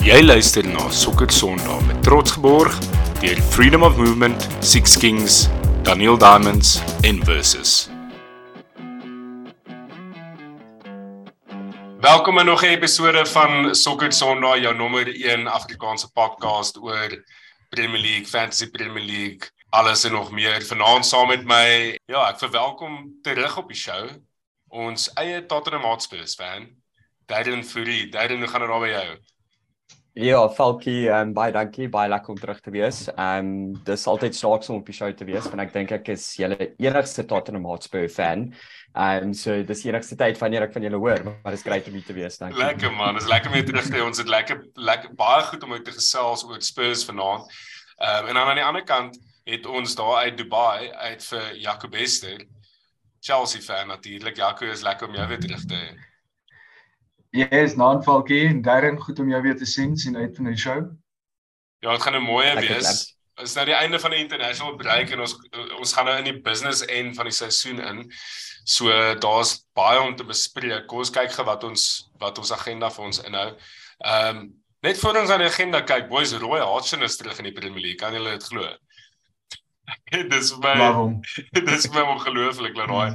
Jy luister na Sokker Sondag met trots geborg deur Freedom of Movement, Six Kings, Daniel Diamonds en Versus. Welkom in nog 'n episode van Sokker Sondag, jou nommer 1 Afrikaanse podcast oor Premier League, Fantasy Premier League, alles en nog meer. Vanaand saam met my, ja, ek verwelkom terug op die show ons eie Tottenham Hotspur fan, Darren Fury. Darren, hoe gaan dit daar by jou? Ja, Falkie, ehm um, baie dankie, baie lekker om terug te wees. Ehm um, dis altyd snaaks om op die show te wees want ek dink ek is julle enigste Tottenham Hotspur fan. Ehm um, so dis enigste tyd wanneer ek van julle hoor, maar dis great om hier te wees, dankie. Lekker man, dis lekker om jou terug te hê. Ons het lekker lekker baie goed om uit te gesels oor Spurs vanaand. Ehm um, en dan aan die ander kant het ons daar uit Dubai uit vir Jacob Bester. Chelsea fan natuurlik. Jacob is lekker om jou weer terug te hê. Ja, yes, naanvalkie en Darren, goed om jou weer te sien, sien uit van die show. Ja, dit gaan 'n mooi wees. Dit is nou die einde van die international break en ons ons gaan nou in die business end van die seisoen in. So daar's baie om te bespreek. Kom ons kyk gou wat ons wat ons agenda vir ons inhou. Ehm um, net voor ons aan die agenda kyk, boys, Roy Hodgson is terug in die Premier League. Kan julle dit glo? dis my dis my ongelooflik dat daai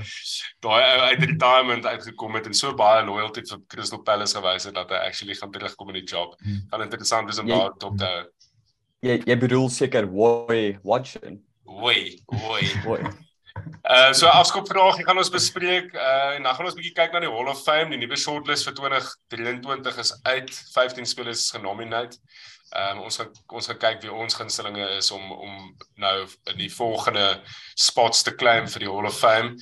daai uit retirement uitgekom het en so baie loyalty vir Crystal Palace gewys het dat hy actually gaan terugkom in die job. Hmm. Gaan interessant wees om daar op te Jy jy bedoel seker Woy Watson. Woy, woy, woy. Uh so afskopvraag, ek gaan ons bespreek uh en dan gaan ons bietjie kyk na die Hall of Fame, die nuwe shortlist vir 2023 is uit, 15 spelers genomineer. Ehm um, ons gaan ons gaan kyk wie ons gunstelinge is om om nou in die volgende spots te klim vir die Hall of Fame.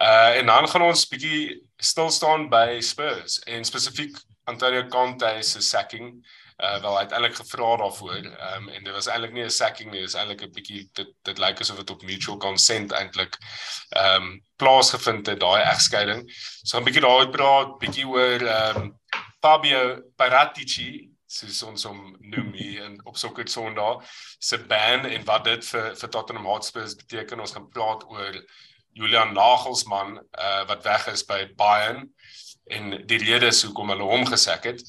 Uh en dan gaan ons bietjie stil staan by Spurs en spesifiek Antonio Conte se sacking. Uh wel uiteindelik gevra daarvoor. Um, en dit was eintlik nie 'n sacking nie, dit is eintlik 'n bietjie dit dit lyk asof dit op mutual consent eintlik ehm um, plaasgevind het daai egskeiding. So 'n bietjie daaroor praat, bietjie oor ehm um, Fabio Paratici soos ons hom noem hier in op Sokker Sondag se ban en wat dit vir vir Tottenham Hotspur beteken ons gaan praat oor Julian Nagelsmann uh, wat weg is by Bayern en die redes hoekom hulle hom gesek het.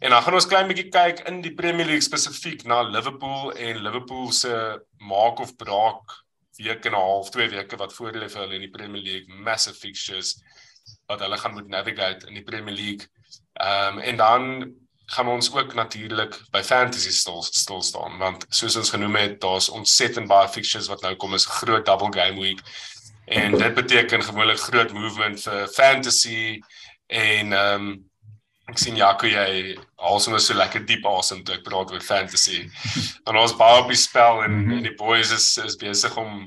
En dan gaan ons klein bietjie kyk in die Premier League spesifiek na Liverpool en Liverpool se maak of braak week en 'n half twee weke wat voor hulle vir hulle in die Premier League. Massive fixtures wat hulle gaan moet navigate in die Premier League. Ehm um, en dan gaan ons ook natuurlik by fantasy stil stil staan want soos ons genoem het daar's ontsettend baie fixtures wat nou kom is 'n groot double game week. En dit beteken gewoonlik groot movement vir fantasy en ehm um, ek sien Jaco jy also so lekker diep asem toe ek praat oor fantasy. En ons baie op die spel en, mm -hmm. en die boys is is besig om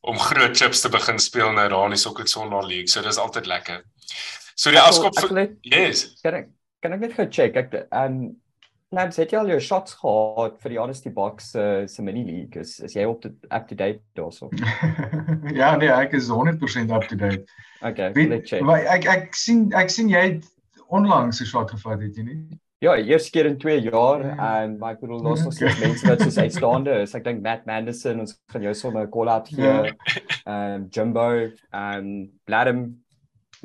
om groot chips te begin speel nou daar in die Soccer Sondag League so dis altyd lekker. So die afskop yes. Correct kan ek net gou check? Ek en Labs het jy al jou shots gehad vir die Honesty Box se uh, se mini league? Is is jy op to, up to date daarso? Ja nee ek is 100% up to date. Okay let's check. Maar ek ek sien ek sien jy het onlangs 'n shot gevat het jy nie? Ja, eerste keer in 2 jaar en my bedoel los ons okay. mense wat soos uitstaande is. Ek dink Matt Manderson ons gaan jou sommer 'n call out hier. Ehm um, Jumbo en Bladem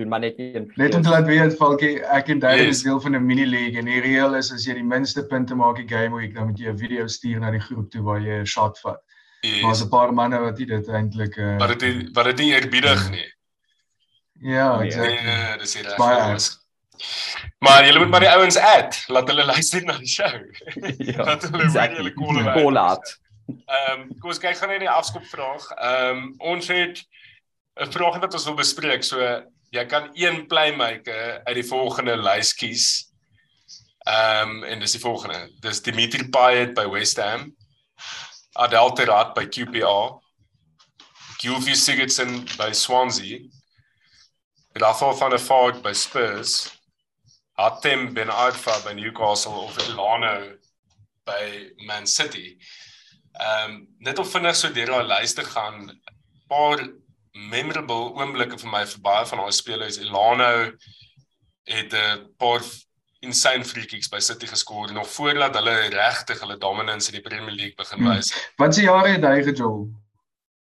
doen maar net een Net om te laat weet Falkie, ek en Darren yes. is deel van 'n mini league en die reël is as jy die minste punte maak in game week dan moet jy 'n video stuur na die groep toe waar jy 'n shot vat. Yes. Maar 'n paar manne wat dit eintlik uh, wat dit wat dit nie eerbiedig nie. Ja, nee, exactly. Nee, dis reg. Baie Maar jy moet maar die ouens add, laat hulle luister na die show. ja, laat hulle exactly. hulle call out. Ehm, um, kom ons kyk gou net die afskop vraag. Ehm, um, ons het 'n vraag wat ons wil bespreek. So jy kan een playmaker uit die volgende lys kies. Ehm um, en dis die volgende. Dis Dimitri Payet by West Ham. Adel Terrat by QPR. Gylfi Sigurdsson by Swansea. Rafael van der Vaart by Spurs. Hatem Ben Arfa by Newcastle of Elano by Man City. Ehm um, net om vinnig so deur daai lys te gaan. Paar memorable oomblikke vir my vir baie van daai spelers. Elano het 'n paar insane free kicks by City geskoor nog voordat hulle regtig hulle dominance in die Premier League begin hmm. wys. Hmm. Wat se jare het hy gejol?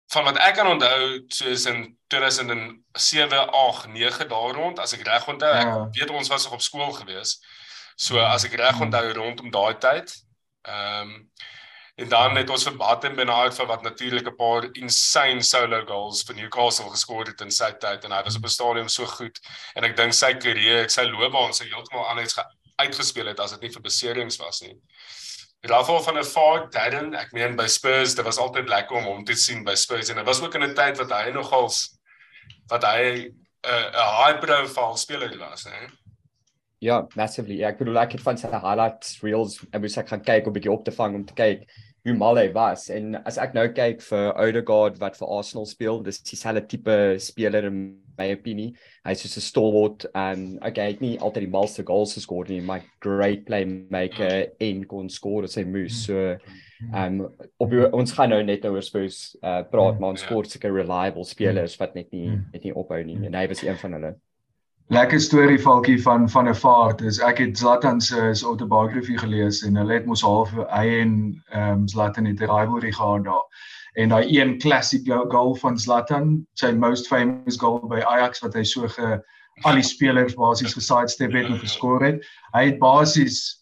Van wat ek kan onthou, soos in 2007, 8, 9 daar rond, as ek reg onthou, ja. ek weet ons was nog op skool gewees. So as ek reg onthou rondom daai tyd. Ehm um, en dan het ons vir Batten Bernard vir wat natuurlik 'n paar insane solo goals vir Newcastle geskor het in sy tyd en hy was op 'n stadium so goed en ek dink sy karier, sy loopbaan sou heeltemal anders uitgespeel het as dit nie vir beserings was nie. Rafael van der Vaart, Darren, ek meen by Spurs, dit was altyd lekker om hom te sien by Spurs en dit was ook in 'n tyd wat hy nogals wat hy 'n uh, 'n high profile speler was, hè. Ja, massively. Ja, ek bedoel ek het van sy highlights reels en moes ek gaan kyk om 'n bietjie op te vang om te kyk hoe mal hy was. En as ek nou kyk vir Odegaard wat vir Arsenal speel, dis dieselfde tipe speler in my opinie. Hy's soos 'n stalwart en okay, hy het nie altyd die malste goals geskor nie, maar great playmaker en kon skor as hy moes. So um, op ons gaan nou net oor Spurs uh, praat, maar ons skor seker reliable spelers wat net nie net nie ophou nie. En hy was een van hulle. Lekker storie valkie van van 'n vaart. Dis ek het Zlatan se se autobiografie gelees en hulle het mos half hy en ehm um, Zlatan het 'n rivalry gehad daar. En daai een classic goal van Zlatan, sy most famous goal by Ajax wat hy so ge al die spelers basies gesidestep het en geskor het. Hy het basies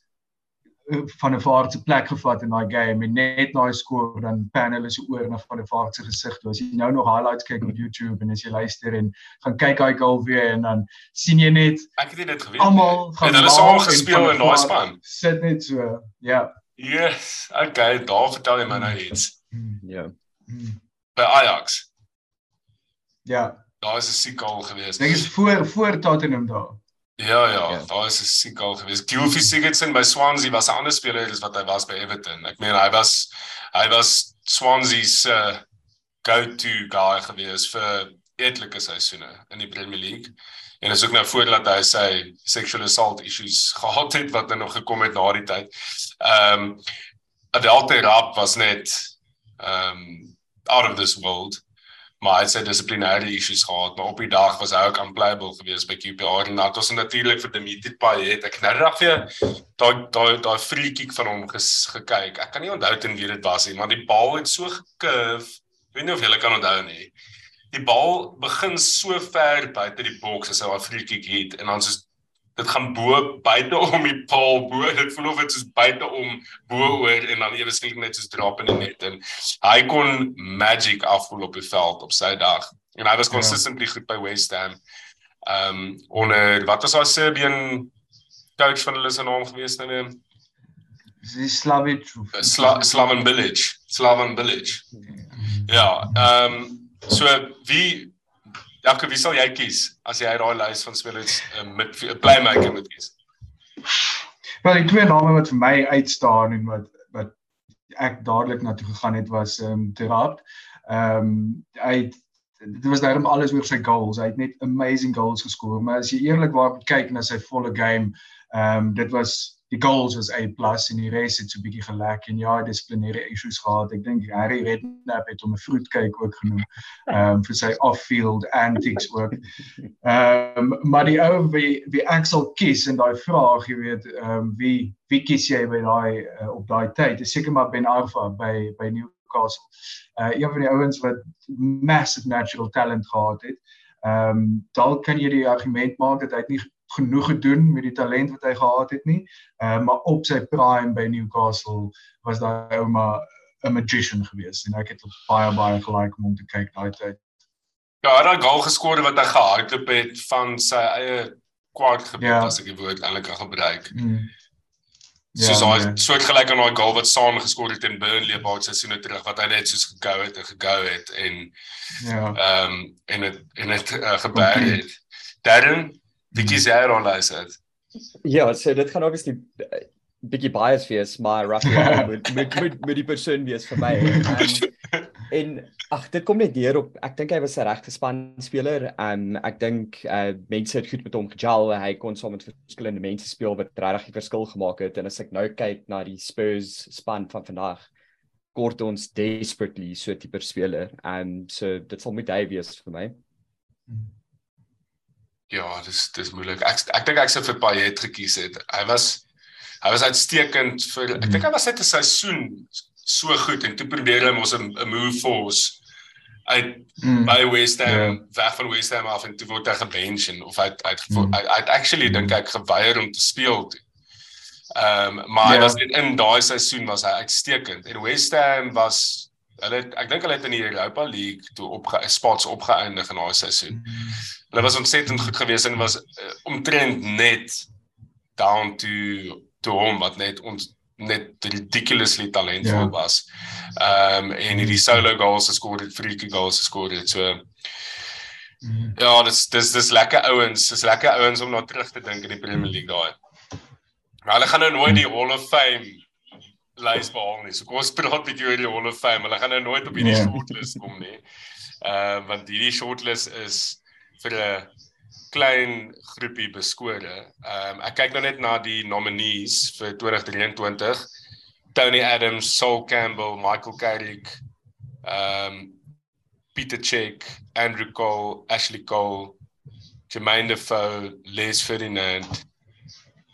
van 'n vaart se plek gevat in daai game en net hy skoor dan pan hulle se oor na van 'n vaart se gesig toe. As jy nou nog highlights kyk op YouTube en as jy luister en gaan kyk daai goal weer en dan sien jy net Ek het dit geweet. Almal gaan hulle saam gespeel in daai span. Sit net so. Ja. Yes. Okay, daar vertel jy my nou iets. Ja. By Ajax. Ja. Daar is 'n siek goal geweest. Dink is voor voor Tottenham daar. Ja ja, ja. daar is 'n siek al gewees. Gylfi Sigurdsson by Swansea was 'n ander speler as wat hy was by Everton. Ek meen hy was hy was Swansea se uh, go-to guy gewees vir etlike seisoene in die Premier League. En is ook nou voordat hy sy sexual assault issues gehad het wat nou nog gekom het na die tyd. Ehm um, Adelte Rapp was net ehm um, out of this world maar hy het sy dissiplinêre issues gehad maar op die dag was hy ook unplayable geweest by QPR en dat ons natuurlik vir Dimitri Payet. Ek nou reg vir daai daai daai free kick van hom ges, gekyk. Ek kan nie onthou ten wie dit was nie maar die bal het so gekurf. Ek weet nie of julle kan onthou nie. Die bal begin so ver buite die boks as hy daai free kick het en dan soos dit gaan bo buite om die paal bo dit voel of dit soos buite om bo oor en dan ewe skielik net soos drop in die net en hy kon magic afvoel op die veld op sy dag en hy was ja. consistently ja. goed by West Ham. Ehm um, onder wat was haar Serbian coach van hulle se naam gewees nou weer? Slavic Sla Slaven Village. Slaven Village. Ja, ehm um, so wie Jakob, wie sal jy kies as jy daai lys van spelers uh, met 'n playmaker moet kies? Wel, die twee name wat vir my uitstaan en wat wat ek dadelik na toe gegaan het was ehm um, Terap. Ehm um, hy dit was daarom alles oor sy goals. Hy het net amazing goals geskor, maar as jy eerlikwaar kyk na sy volle game, ehm um, dit was die goals was A+ en die res het so bietjie gelek en ja, dissiplinêre issues gehad. Ek dink Harry Redknapp het hom 'n vroedkyk ook genoem ehm um, vir sy off-field antics ook. Ehm um, maar die ou wie wie Axel kies in daai vraag, jy weet, ehm um, wie wie kies jy by daai uh, op daai tyd? Dis seker maar Ben Arfa by by Newcastle. Uh een van die ouens wat massive natural talent gehad het. Ehm um, dalk kan jy die argument maak dat hy nie genoeg gedoen met die talent wat hy gehad het nie. Ehm uh, maar op sy prime by Newcastle was daai ou maar 'n magician geweest en ek het baie baie gelike om hom te kyk daai tyd. Ja, hy het 'n goal geskor wat hy gehardloop het van sy eie kwart gebied ja. as ek die woord eintlik kan gebruik. Mm. Ja, so hy nee. soort gelyk aan daai goal wat saam geskor het in Burnley paar seisoene terug wat hy net soos gegou het en gegou het en ja. Ehm um, en het en het uh, gebeur het. Darren bietjie seer onlys het. Ja, so dit gaan obviously eh, bietjie bias wees, maar Rafael moet moet moet moet die persoon wees vir my. En, en ag, dit kom net neer op ek dink hy was 'n regte span speler en ek dink uh, mense het goed met hom gejal. Hy kon saam met verskillende mense speel wat regtig 'n verskil gemaak het en as ek nou kyk na die Spurs span van vandag kort ons desperately so 'n tipe speler. En so dit sal moet hy wees vir my. Hmm. Ja, dis dis moeilik. Ek ek dink ek sou vir Payet gekies het. Hy was hy was uitstekend vir ek dink hy was net 'n seisoen so goed en toe probeer hy mos 'n move force uit mm. by West Ham yeah. Ja. weg van West Ham af en toe word hy gebench en of hy hy mm. hy, hy actually dink ek geweier om te speel toe. Ehm um, maar yeah. was in, in daai seisoen was hy uitstekend. En West Ham was hulle ek dink hulle het in die Europa League toe op spots opgeëindig in daai seisoen. Hulle was ontsettend goed geweest en was uh, omtrent net down to to hom wat net ons net ridiculously talentvol yeah. was. Ehm um, en hierdie solo goals geskoor het, freaky goals geskoor het. So mm. Ja, dis dis dis lekker ouens, dis lekker ouens om na terug te dink in die Premier League daai. Maar hulle gaan nou nooit die Hall of Fame lys behaal nie. So kom ons praat 'n bietjie oor die Hall of Fame. Hulle gaan nou nooit op hierdie yeah. shortlist kom nie. Uh want hierdie shortlist is vir 'n klein groepie beskore. Ehm um, ek kyk nou net na die nominees vir 2023. Tony Adams, Saul Campbell, Michael Carrick, ehm um, Peter Cech, Andrew Cole, Ashley Cole, Jermaine Defoe, Les Ferdinand,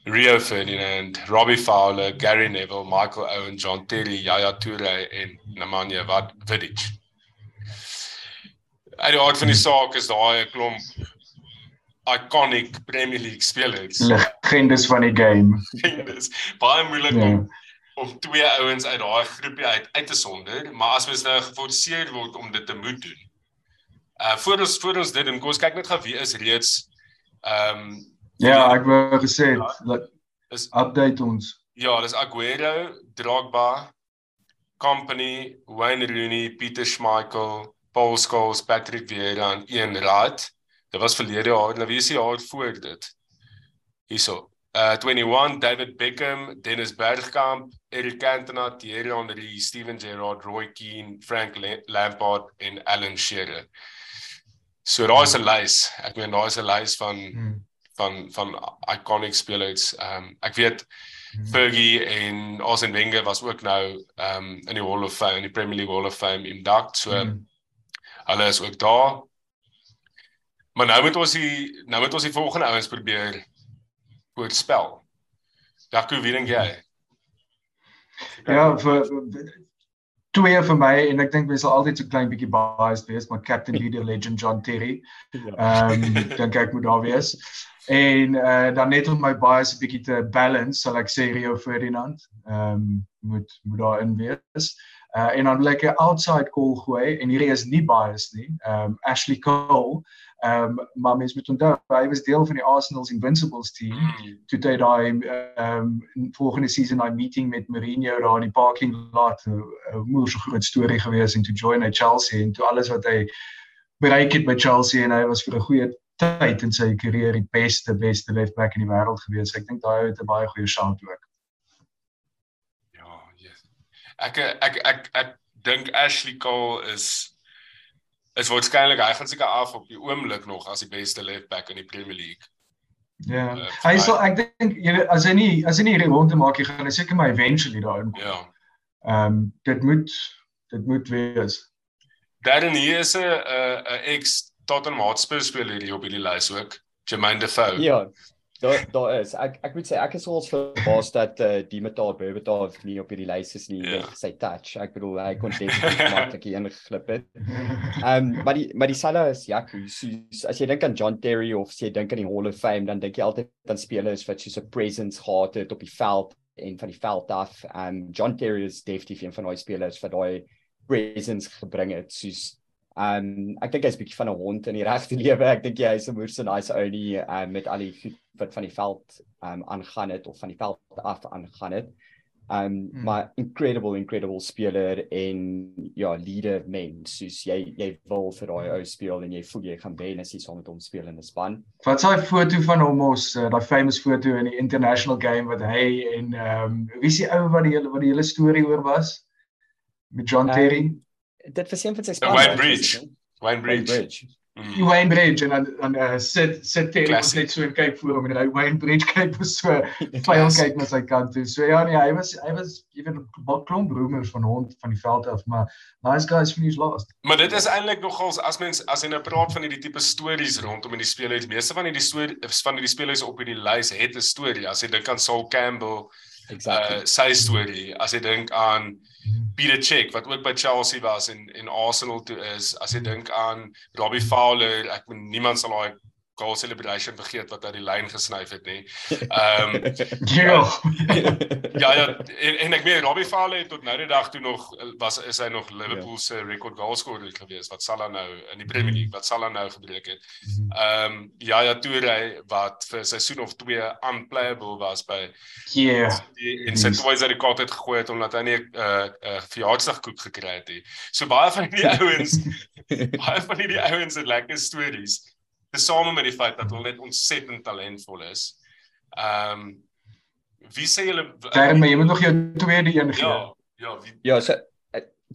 Rio Ferdinand, Robbie Fowler, Gary Neville, Michael Owen, John Terry, Yaya Toure en Nemanja Vidic. Uit die aard van die saak is daai 'n klomp iconic Premier League spelers. Legendes van die game. Legendes. Baie moeilik yeah. om om twee ouens uit daai groepie uit uit te sonder, maar as mens nou geforseer word om dit te moet doen. Uh voor ons voor ons dit en kom ons kyk net gou wie is reeds ehm um, Ja, ek wou gesê dat is update ons. Ja, dis Aguero, Drogba, Company, Wayne Rooney, Peter Schmeichel, Paul Scholes, Patrick Vieira en Ian Wright. Dit was verlede jaar, nou wie is die jaar voor dit? Hierso. Uh 21 David Beckham, Dennis Bergkamp, Eric Cantona, Thierry Henry, Steven Gerrard, Roy Keane, Frank Lampard en Alan Shearer. So daar is 'n lys. Ek meen daar is 'n lys van hmm van van iconic spelers. Ehm um, ek weet hmm. Fergie en Arsene Wenger was ook nou ehm um, in die Hall of Fame, in die Premier League Hall of Fame induct. So hmm. hulle is ook daar. Maar nou moet ons die nou moet ons die volgende ouens probeer voorspel. Daku, wie dink jy? Ja, vir twee vir my en ek dink mense sal altyd so klein bietjie biased wees, maar Captain Leader Legend John Terry. Ja. Ehm um, dink ek moet daar wees. En uh dan net om my bias 'n bietjie te balance, sal ek sê Rio Ferdinand. Ehm um, moet moet daarin wees. Uh en dan wil ek 'n outside call gooi en hierdie is nie bias nie. Ehm um, Ashley Cole. Ehm um, maar mens moet onthou hy was deel van die Arsenal's Invincibles team. Mm. Toe hy daai ehm um, volgende season daai meeting met Mourinho daar in die parking lot 'n moeë so groot storie gewees en toe join hy Chelsea en toe alles wat hy bereik het by Chelsea en hy was vir 'n goeie tyd in sy karier die beste beste left back in die wêreld gewees. Ek dink daai het 'n baie goeie shot ook. Ja, yes. Ek ek ek ek dink Ashley Cole is is waarskynlik hy gaan seker af op die oomblik nog as die beste left back in die Premier League. Ja. Uh, hy sal ek dink jy weet as hy nie as hy nie hierdie ronde maak hy gaan hy seker maar eventually daarin kom. Ja. Ehm um, dit moet dit moet wees. Darren hier is 'n 'n ex Tottenham Hotspur speel hierdie op hierdie lys ook. Jermaine Defoe. Ja. Daar daar is. Ek ek moet sê ek is al verbaas dat eh uh, die Metaal Berbatov nie op hierdie lys is nie yeah. Ja. sy touch. Ek bedoel hy kon definitief maklik ingeglip het. Ehm um, maar die maar die Salah is Jaco. So, as jy dink aan John Terry of as jy dink aan die Hall of Fame dan dink jy altyd aan spelers wat so 'n presence gehad het op die veld en van die veld af. Ehm um, John Terry is definitief een van daai spelers wat daai presence gebring het. Soos Um ek dink hy's 'n bietjie van 'n hond in die regte lewe. Ek dink hy is 'n moerse nice ou nie um, met al die goed wat van die veld um aangaan het of van die veld af aangaan het. Um hmm. maar incredible incredible speler en ja, leader mens. Soos jy jy wil vir daai ou speel en jy voel jy gaan wen as jy saam met hom speel in 'n span. Wat daai foto van hom ons uh, daai famous foto in die international game wat hy en um wie is die ou wat die hele wat die hele storie oor was met John um, Terry? Dit was een van sy spanne. Wayne Bridge. Wayne Bridge. Bridge. Mm. Wayne Bridge en dan dan uh, sit sit Terry net so en kyk voor hom en hy Wayne Bridge kyk so vyel kyk na sy kant toe. So ja nee, hy was hy was even 'n klomp rumors van hond van die veld af, maar nice guys finish last. Maar dit is eintlik nogals as mens as jy nou praat van hierdie tipe stories rondom in die spelers, meeste van hierdie storie van hierdie spelers op hierdie lys het 'n storie. As jy dink aan Saul Campbell, exactly. uh, sy storie, as jy dink aan Peter Cech wat ook by Chelsea was en en Arsenal toe is as jy dink aan Robbie Fowler ek bedoel niemand sal daai goal celebration vergeet wat uit die lyn gesnyf het nie. Ehm um, ja. ja ja en, en ek meen Robbie Fowler het tot nou die dag toe nog was is hy nog Liverpool se ja. record goal scorer gewees wat Salah nou in die Premier League wat Salah nou gebreek het. Ehm um, ja ja Toure wat vir seisoen of 2 unplayable was by Ja. Yeah. En sy uit die kaart het gegooi het omdat hy nie 'n uh, uh, verjaarsdagkoek gekry het nie. So baie van die ouens baie van die ouens het lekker stories tesame met die feit dat hulle net ontsettend talentvol is. Ehm um, wie sê julle Daarmee jy moet nog jou tweede een gee. Ja, ja, wie Ja, so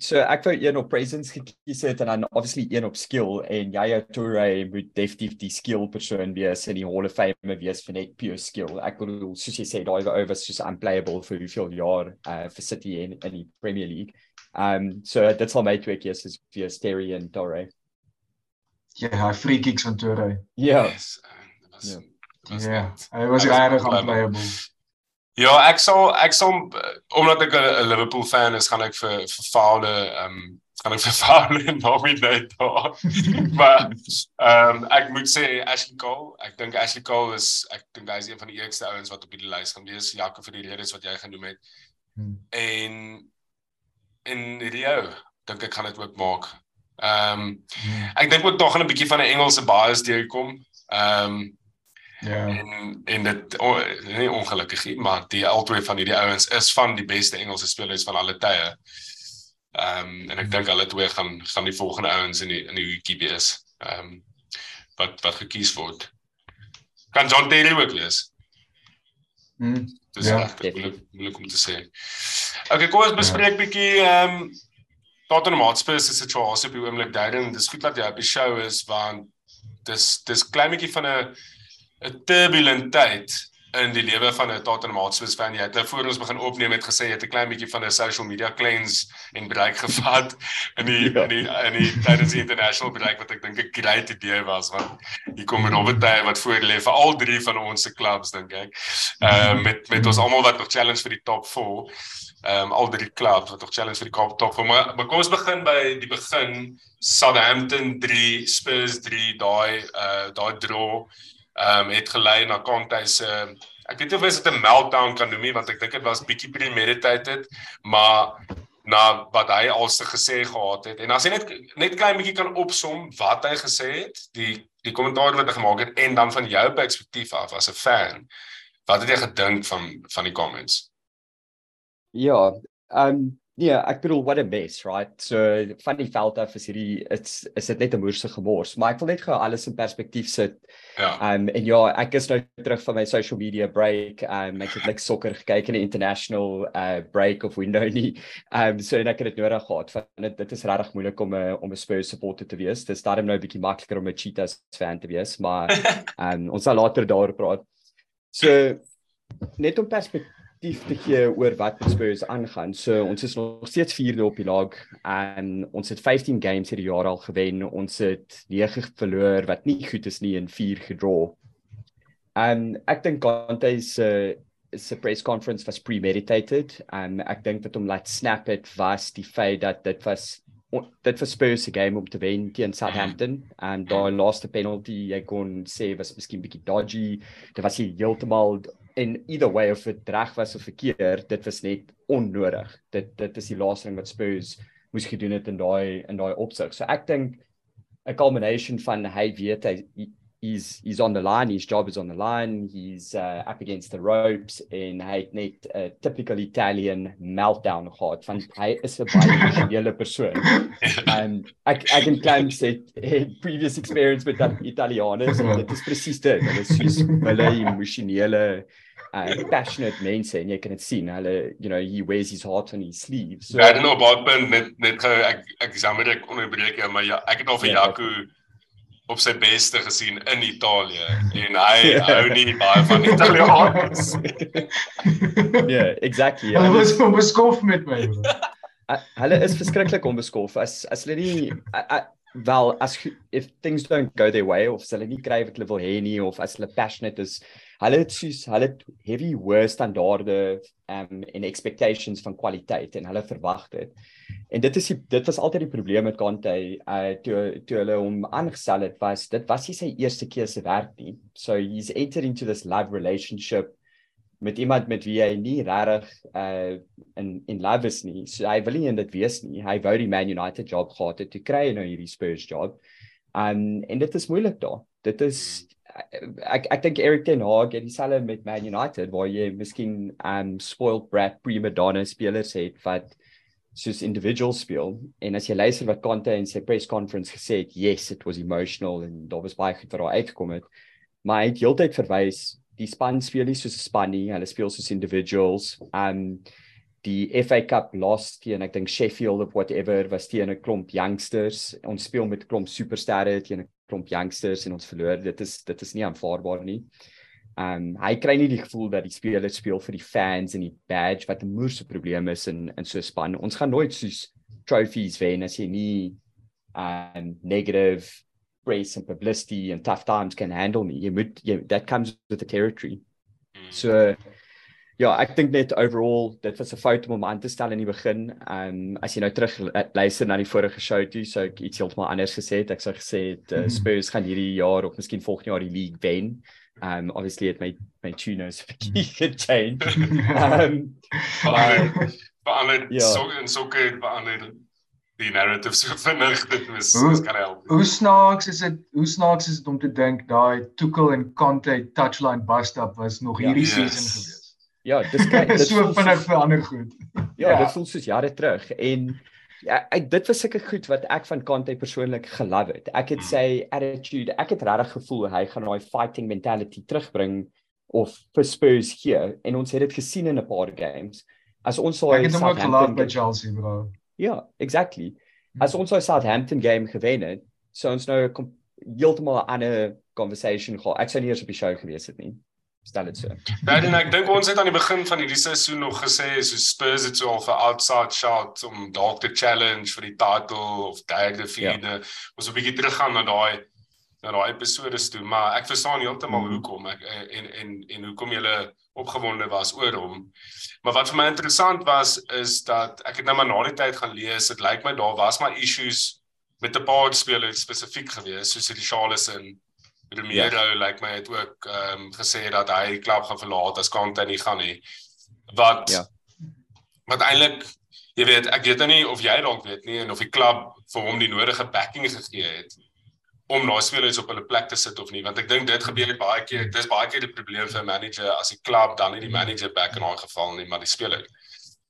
so ek wou een op presence gekies het en dan obviously een op skill en Yaya Toure moet definitief die skill persoon wees in die Hall of Fame wees vir net pure skill. Ek bedoel soos jy sê daai over soos unplayable vir hoeveel jaar uh vir City in in die Premier League. Um so dit sal my twee keuses wees Terry en Toure. Ja, hy free kicks van Toure. Ja. Yes, uh, was, Ja. was Ja, net- hy was regtig unplayable. Ja, ek sal ek sal omdat ek 'n Liverpool fan is, gaan ek vir vir Fowler ehm um, gaan ek vir Fowler nominate daar. maar ehm um, ek moet sê Ashley Cole, ek dink Ashley Cole is ek dink hy is een van die eerste ouens wat op die lys gaan wees, Jaco vir die redes wat jy genoem het. Hmm. En en Rio, dink ek gaan dit ook maak. Ehm um, ek dink ook tog gaan 'n bietjie van 'n Engelse bias deurkom. Ehm um, Ja. en en dit o, nie ongelukkig nie, maar die albei van hierdie ouens is van die beste Engelse spelers van alle tye. Ehm um, en ek dink hulle twee gaan gaan die volgende ouens in die in die hoekie wees. Ehm um, wat wat gekies word. Kan John Terry ook wees. Hmm. Dis Ja. ja, moeilik moeilik om te sê. Okay, kom ons bespreek bietjie ehm um, Tottenham Hotspur se situasie op die oomblik. Darren, dis goed dat jy op die show is want dis dis klein bietjie van 'n 'n turbulent tyd in die lewe van 'n Tottenham Hotspur fan. Jy het nou voor ons begin opneem het gesê jy het 'n klein bietjie van 'n social media cleanse en break gevat in die Ja. in die in die tydens die international break wat ek dink 'n great idee was want hier kom Robert Tye wat voor lê vir al drie van ons se clubs dink ek. Ehm uh, met met ons almal wat nog challenge vir die top 4. Ehm um, al drie clubs wat nog challenge vir die Kaap top 4. Maar, maar kom ons begin by die begin. Southampton 3, Spurs 3, daai uh daai draw ehm um, het gelei na Conte se uh, ek weet nie of dit 'n meltdown kan noem nie want ek dink dit was bietjie premeditated, maar na wat hy alste gesê gehad het. En as jy net net klein bietjie kan opsom wat hy gesê het, die die kommentaar wat hy gemaak het en dan van jou perspektief af as 'n fan, wat het jy gedink van van die comments? Ja, um nee, ek bedoel what a mess, right? So van die veld af is hierdie it's is dit net 'n moerse gemors, maar ek wil net gou alles in perspektief sit. Ja. Um en ja, ek is nou terug van my social media break. Um ek het like sokker gekyk in die international uh break of window nie. Um so en ek het dit nodig gehad. Van dit dit is regtig moeilik om 'n om 'n Spurs supporter te wees. Dit is daarom nou 'n bietjie makliker om 'n Cheetahs fan te wees, maar um ons sal later daaroor praat. So net om perspektief te gee oor wat met Spurs aangaan. So ons is nog steeds 4de op die lag en ons het 15 games hierdie jaar al gewen. Ons het 9 verloor wat nie goed is nie en 4 gedraw. En ek dink Conte se se press conference was premeditated en ek dink wat hom laat snap het was die feit dat dit was dit was Spurs se game om te wen teen Southampton en daai laaste penalty ek kon sê was miskien bietjie dodgy. Dit was heeltemal in either way of dit reg was of verkeerd, dit was net onnodig. Dit dit is die laaste ding wat Spurs moes gedoen het in daai in daai opsig. So ek dink 'n culmination van hy weet hy he's he's on the line, his job is on the line, he's uh, up against the ropes en hy het net 'n uh, typical Italian meltdown gehad van hy is 'n baie emosionele persoon. Um ek ek kan claim sê previous experience met dat Italianers en dit is presies dit. Hulle is soos hulle emosionele uh passionate mense en jy kan dit sien. Hulle you know he wears his heart on his sleeve. So Ja, nou baie punt net net gou ek ek is jammer ek onderbreek jou, maar ja, ek het al vir Ja, Jaco op sy beste gesien in Italië en hy Ja. hou nie baie van Italiaans. yeah, exactly. Hulle was onbeskof met my. hulle is verskriklik onbeskof as as hulle nie uh, uh, wel as if things don't go their way of as hulle nie kry wat hulle wil hê nie of as hulle passionate is hulle het soos hulle het heavy hoë standaarde um en expectations van kwaliteit en hulle verwag dit. en dit is die, dit was altyd die probleem met Conte uh toe toe hulle hom aangestel het was dit was nie sy eerste keuse werk nie. So he's entered into this love relationship met iemand met wie hy nie regtig uh in in love is nie. So hy wil nie dit wees nie. Hy wou die Man United job gehad het te kry nou hierdie Spurs job. Um, en dit is moeilik daar. Dit is ek ek dink Eric ten Hag het dieselfde met Man United waar jy miskien um spoiled brat prima donna spelers het wat soos individuals speel en as jy luister wat Conte in sy press conference gesê het, yes, it was emotional en daar was baie goed wat daar uitgekom het. Maar hy het heeltyd verwys die span speel nie soos 'n span nie, hulle speel soos individuals. Um die FA Cup loss teen ek dink Sheffield of whatever was teen 'n klomp youngsters. Ons speel met 'n klomp supersterre teen 'n klomp youngsters en ons verloor. Dit is dit is nie aanvaarbaar nie. Um hy kry nie die gevoel dat die spelers speel vir die fans en die badge wat 'n moerse probleem is in in so 'n span. Ons gaan nooit soos trophies wen as jy nie um negative press and publicity and tough times can handle me. Jy moet jy that comes with the territory. Hmm. So ja, ek dink net overall dit was 'n fout om hom aan te stel in die begin. Um as jy nou terug luister na die vorige show toe, sou ek iets heeltemal anders gesê het. Ek sou gesê het uh, Spurs gaan hierdie jaar of miskien volgende jaar die league wen. Um, obviously, it made my tuners could change. um, but, but yeah. so in soccer, verander die narrative so vinnig dit is kan help. Hoe snaaks is dit? Hoe snaaks is dit om te dink daai Tuchel en Conte touchline bust up was nog hierdie ja, yes. season gewees? Ja, dis kyk dit so vinnig verander goed. Ja, ja, dit voel soos jare terug en Ja, ek dit was sulke goed wat ek van Kante persoonlik gelove het. Ek het sy attitude, ek het regtig gevoel hy gaan daai fighting mentality terugbring of vir Spurs hier en ons het dit gesien in 'n paar games. As ons sou Ek het hom ook gelove by Chelsea, bro. Ja, exactly. As ons sou Southampton game gewen het, sou ons nou heeltemal 'n ander conversation gehad. Ek sou nie eers op die show gewees het nie stel dit so. Ja, en ek dink ons het aan die begin van hierdie seisoen nog gesê so Spurs het so al vir outside shot om dalk te challenge vir die title of derde vierde. Ja. Ons 'n bietjie teruggaan na daai na daai episode toe, maar ek verstaan heeltemal mm. hoekom ek en en en hoekom jy opgewonde was oor hom. Maar wat vir my interessant was is dat ek het nou maar na die tyd gaan lees, dit lyk my daar was maar issues met 'n paar spelers spesifiek gewees, soos die Charleston Romero ja. lyk like my het ook ehm um, gesê dat hy die klub gaan verlaat as Kante nie gaan nie. Wat Ja. Wat eintlik jy weet, ek weet nou nie of jy dalk weet nie en of die klub vir hom die nodige backing gegee het om nou spelers op hulle plek te sit of nie, want ek dink dit gebeur baie keer. Dis baie keer die probleem vir 'n manager as die klub dan nie die manager back in daai geval nie, maar die speler.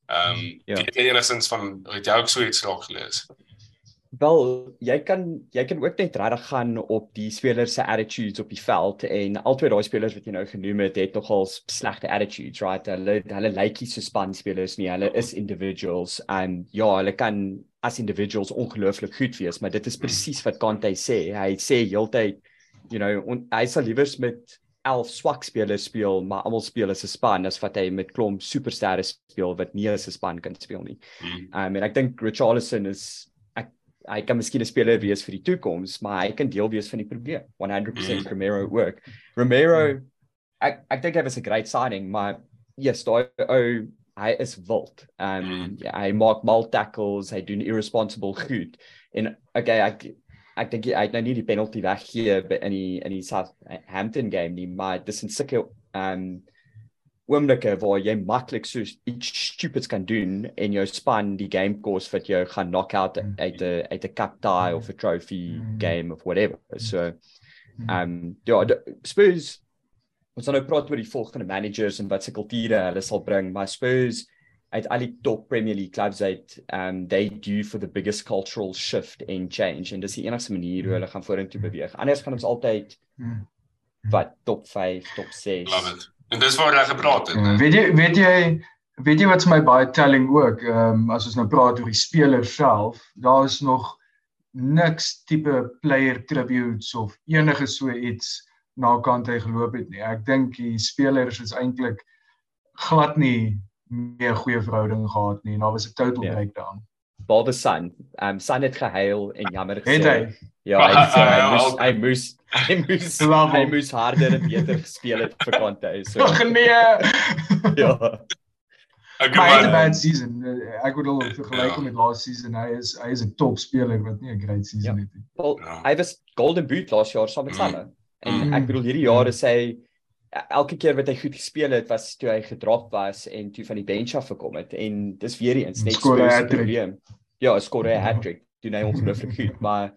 Ehm um, ja. weet jy enigstens van het jy ook so iets dalk gelees? Wel, jy kan jy kan ook net regtig gaan op die spelers se attitudes op die veld en albei daai spelers wat jy nou genoem het, het nogal slegte attitudes, right? Hulle hulle lyk nie so span spelers nie. Hulle is individuals en ja, hulle kan as individuals ongelooflik goed wees, maar dit is presies wat Kante sê. Hy sê heeltyd, you know, en hy sal liewers met 11 swak spelers speel, maar almal speel as 'n span as wat hy met klomp supersterre speel wat nie as 'n span kan speel nie. Mm. Um en ek dink Richarlison is hy kan miskien 'n speler wees vir die toekoms, maar hy kan deel wees van die probleem. 100% mm. Romero work. Romero ek ek dink hy was 'n great signing, maar yes, daai ou hy is wild. Um mm. ja, hy maak mal tackles, hy doen irresponsible goed. En okay, ek ek dink hy het nou nie die penalty weggegee in die in die Southampton game nie, maar dis 'n sulke um oomblikke waar jy maklik so iets stupids kan doen en jou span die game course wat jou gaan knock out mm. uit 'n uit 'n cup tie of 'n trophy mm. game of whatever. So um ja, Spurs ons gaan nou praat oor die volgende managers en wat se kulture hulle sal bring, maar Spurs uit al die top Premier League clubs uit um they do for the biggest cultural shift and change en dis die enigste manier hoe hulle gaan vorentoe beweeg. Anders gaan ons altyd wat top 5, top 6. Love it. En dis waar jy gepraat het. Ja, weet jy weet jy weet jy wat vir my baie telling ook, ehm um, as ons nou praat oor die speler self, daar is nog niks tipe player tributes of enige so iets na kant hy geloop het nie. Ek dink die spelers is eintlik glad nie meer goeie verhouding gehad nie. Daar was 'n total yeah. Ja. breakdown. Behalwe San. Ehm um, San het gehuil en jammer gesê. Het hy? Ja, hy sê hy moes hy moes hy moes hy moes harder en beter gespeel het vir Conte. So. Ag nee. ja. Ek het 'n bad season. Ek bedoel in vergelyking ja. met laaste season, hy is hy is 'n top speler wat nie 'n great season ja. het nie. Wel, ja. hy was golden boot laas jaar saam met mm. Salah. En mm. ek bedoel hierdie jare sê elke keer wat hy goed gespeel het, was toe hy gedrop was en toe van die bench af gekom het en dis weer eens net so 'n probleem. Ja, hy skoor 'n ja. hat-trick. Doen hy ongelooflik goed, maar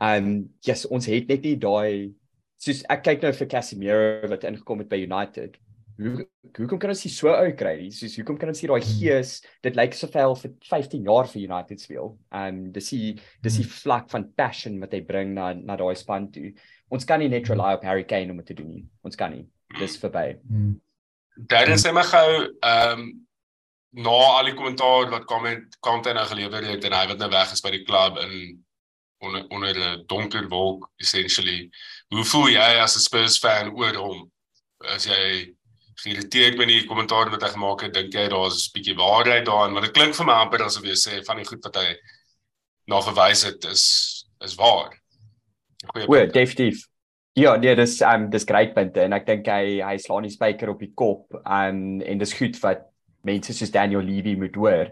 ehm um, yes, ons het net nie daai soos ek kyk nou vir Casemiro wat ingekom het by United hoe hoekom kan ons nie so ou kry? Soos hoekom kan ons nie daai hmm. gees, dit lyk asof hy al vir 15 jaar vir United speel. En dis die dis die hmm. vlak van passion wat hy bring na na daai span toe. Ons kan nie net hmm. rely op Harry Kane om dit te doen nie. Ons kan nie. Dis verby. Darren sê my gou, ehm um, na al die kommentaar wat comment kante nou gelewer het en hy wat nou weg is by die klub in onder onder 'n donker wolk essentially. Hoe voel jy as 'n Spurs fan oor hom? As jy geïrriteerd met die kommentaar wat hy gemaak het, dink jy daar's 'n bietjie waarheid daarin, want dit klink vir my amper asof jy sê van die goed wat hy na verwys het is is waar. Goeie. Ja, definitief. Ja, nee, dis um dis great punte en ek dink hy hy slaan die spyker op die kop um, en dis goed wat mense soos Daniel Levy moet hoor.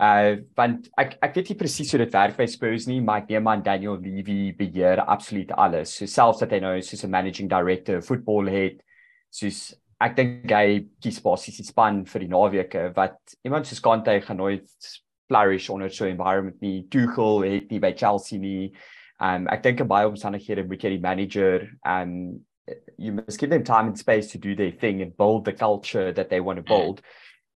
Uh want ek ek weet nie presies hoe dit werk by Spurs nie, maar ek neem aan Daniel Levy beheer absoluut alles. So selfs dat hy nou soos 'n managing director voetbal het, soos ek dink hy kies basies die span vir die naweke wat iemand soos Kante gaan nooit flourish onder so 'n environment nie. Tuchel het nie by Chelsea nie. Um ek dink baie omstandighede moet jy die manager um you must give them time and space to do their thing and build the culture that they want to build.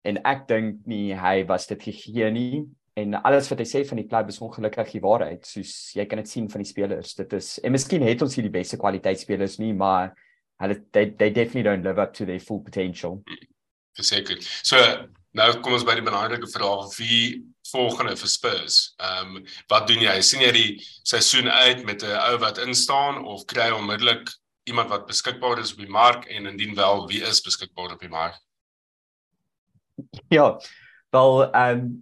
En ek dink nie hy was dit gegee nie en alles wat hy sê van die klub is ongelukkig die waarheid. Soos jy kan dit sien van die spelers. Dit is en miskien het ons hier die beste kwaliteit spelers nie, maar hulle they they definitely don't live up to their full potential. Verseker. So nou kom ons by die belangrike vraag wie volgende vir Spurs. Ehm um, wat doen jy? sien jy die seisoen uit met 'n ou wat instaan of kry jy onmiddellik iemand wat beskikbaar is op die mark en indien wel wie is beskikbaar op die mark? Ja. Wel ehm um,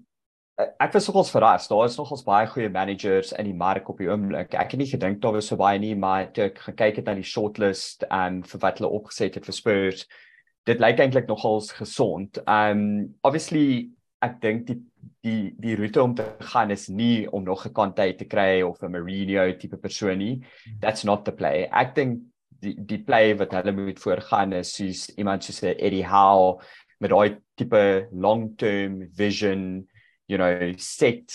ek was nogals verras. Daar is nogals baie goeie managers in die mark op die oomblik. Ek het nie gedink daar was so baie nie, maar toe ek gekyk het na die shortlist en um, vir wat hulle opgeset het vir Spurs, dit lyk eintlik nogals gesond. Um obviously ek dink die die die roete om te gaan is nie om nog 'n Conte te kry of 'n Mourinho tipe persoon nie. That's not the play. Ek dink die die play wat hulle moet voorgaan is soos iemand soos Eddie Howe met daai tipe long-term vision you know, set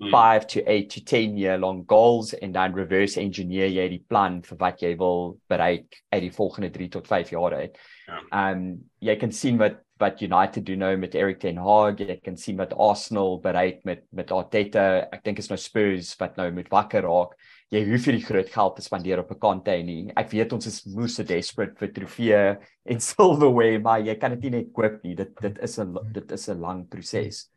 mm. five to eight to 10 year long goals en dan reverse engineer jy die plan vir wat jy wil bereik uit die volgende 3 tot 5 jaar uit. Ja. Um jy kan sien wat wat United doen nou met Erik ten Hag, jy kan sien wat Arsenal bereik met met Arteta. Ek dink is nou Spurs wat nou moet wakker raak. Jy hoef die groot geld te spandeer op 'n kante nie. Ek weet ons is moeë desperate vir trofee en silverware, maar jy kan dit nie net koop nie. Dit dit is 'n dit is 'n lang proses.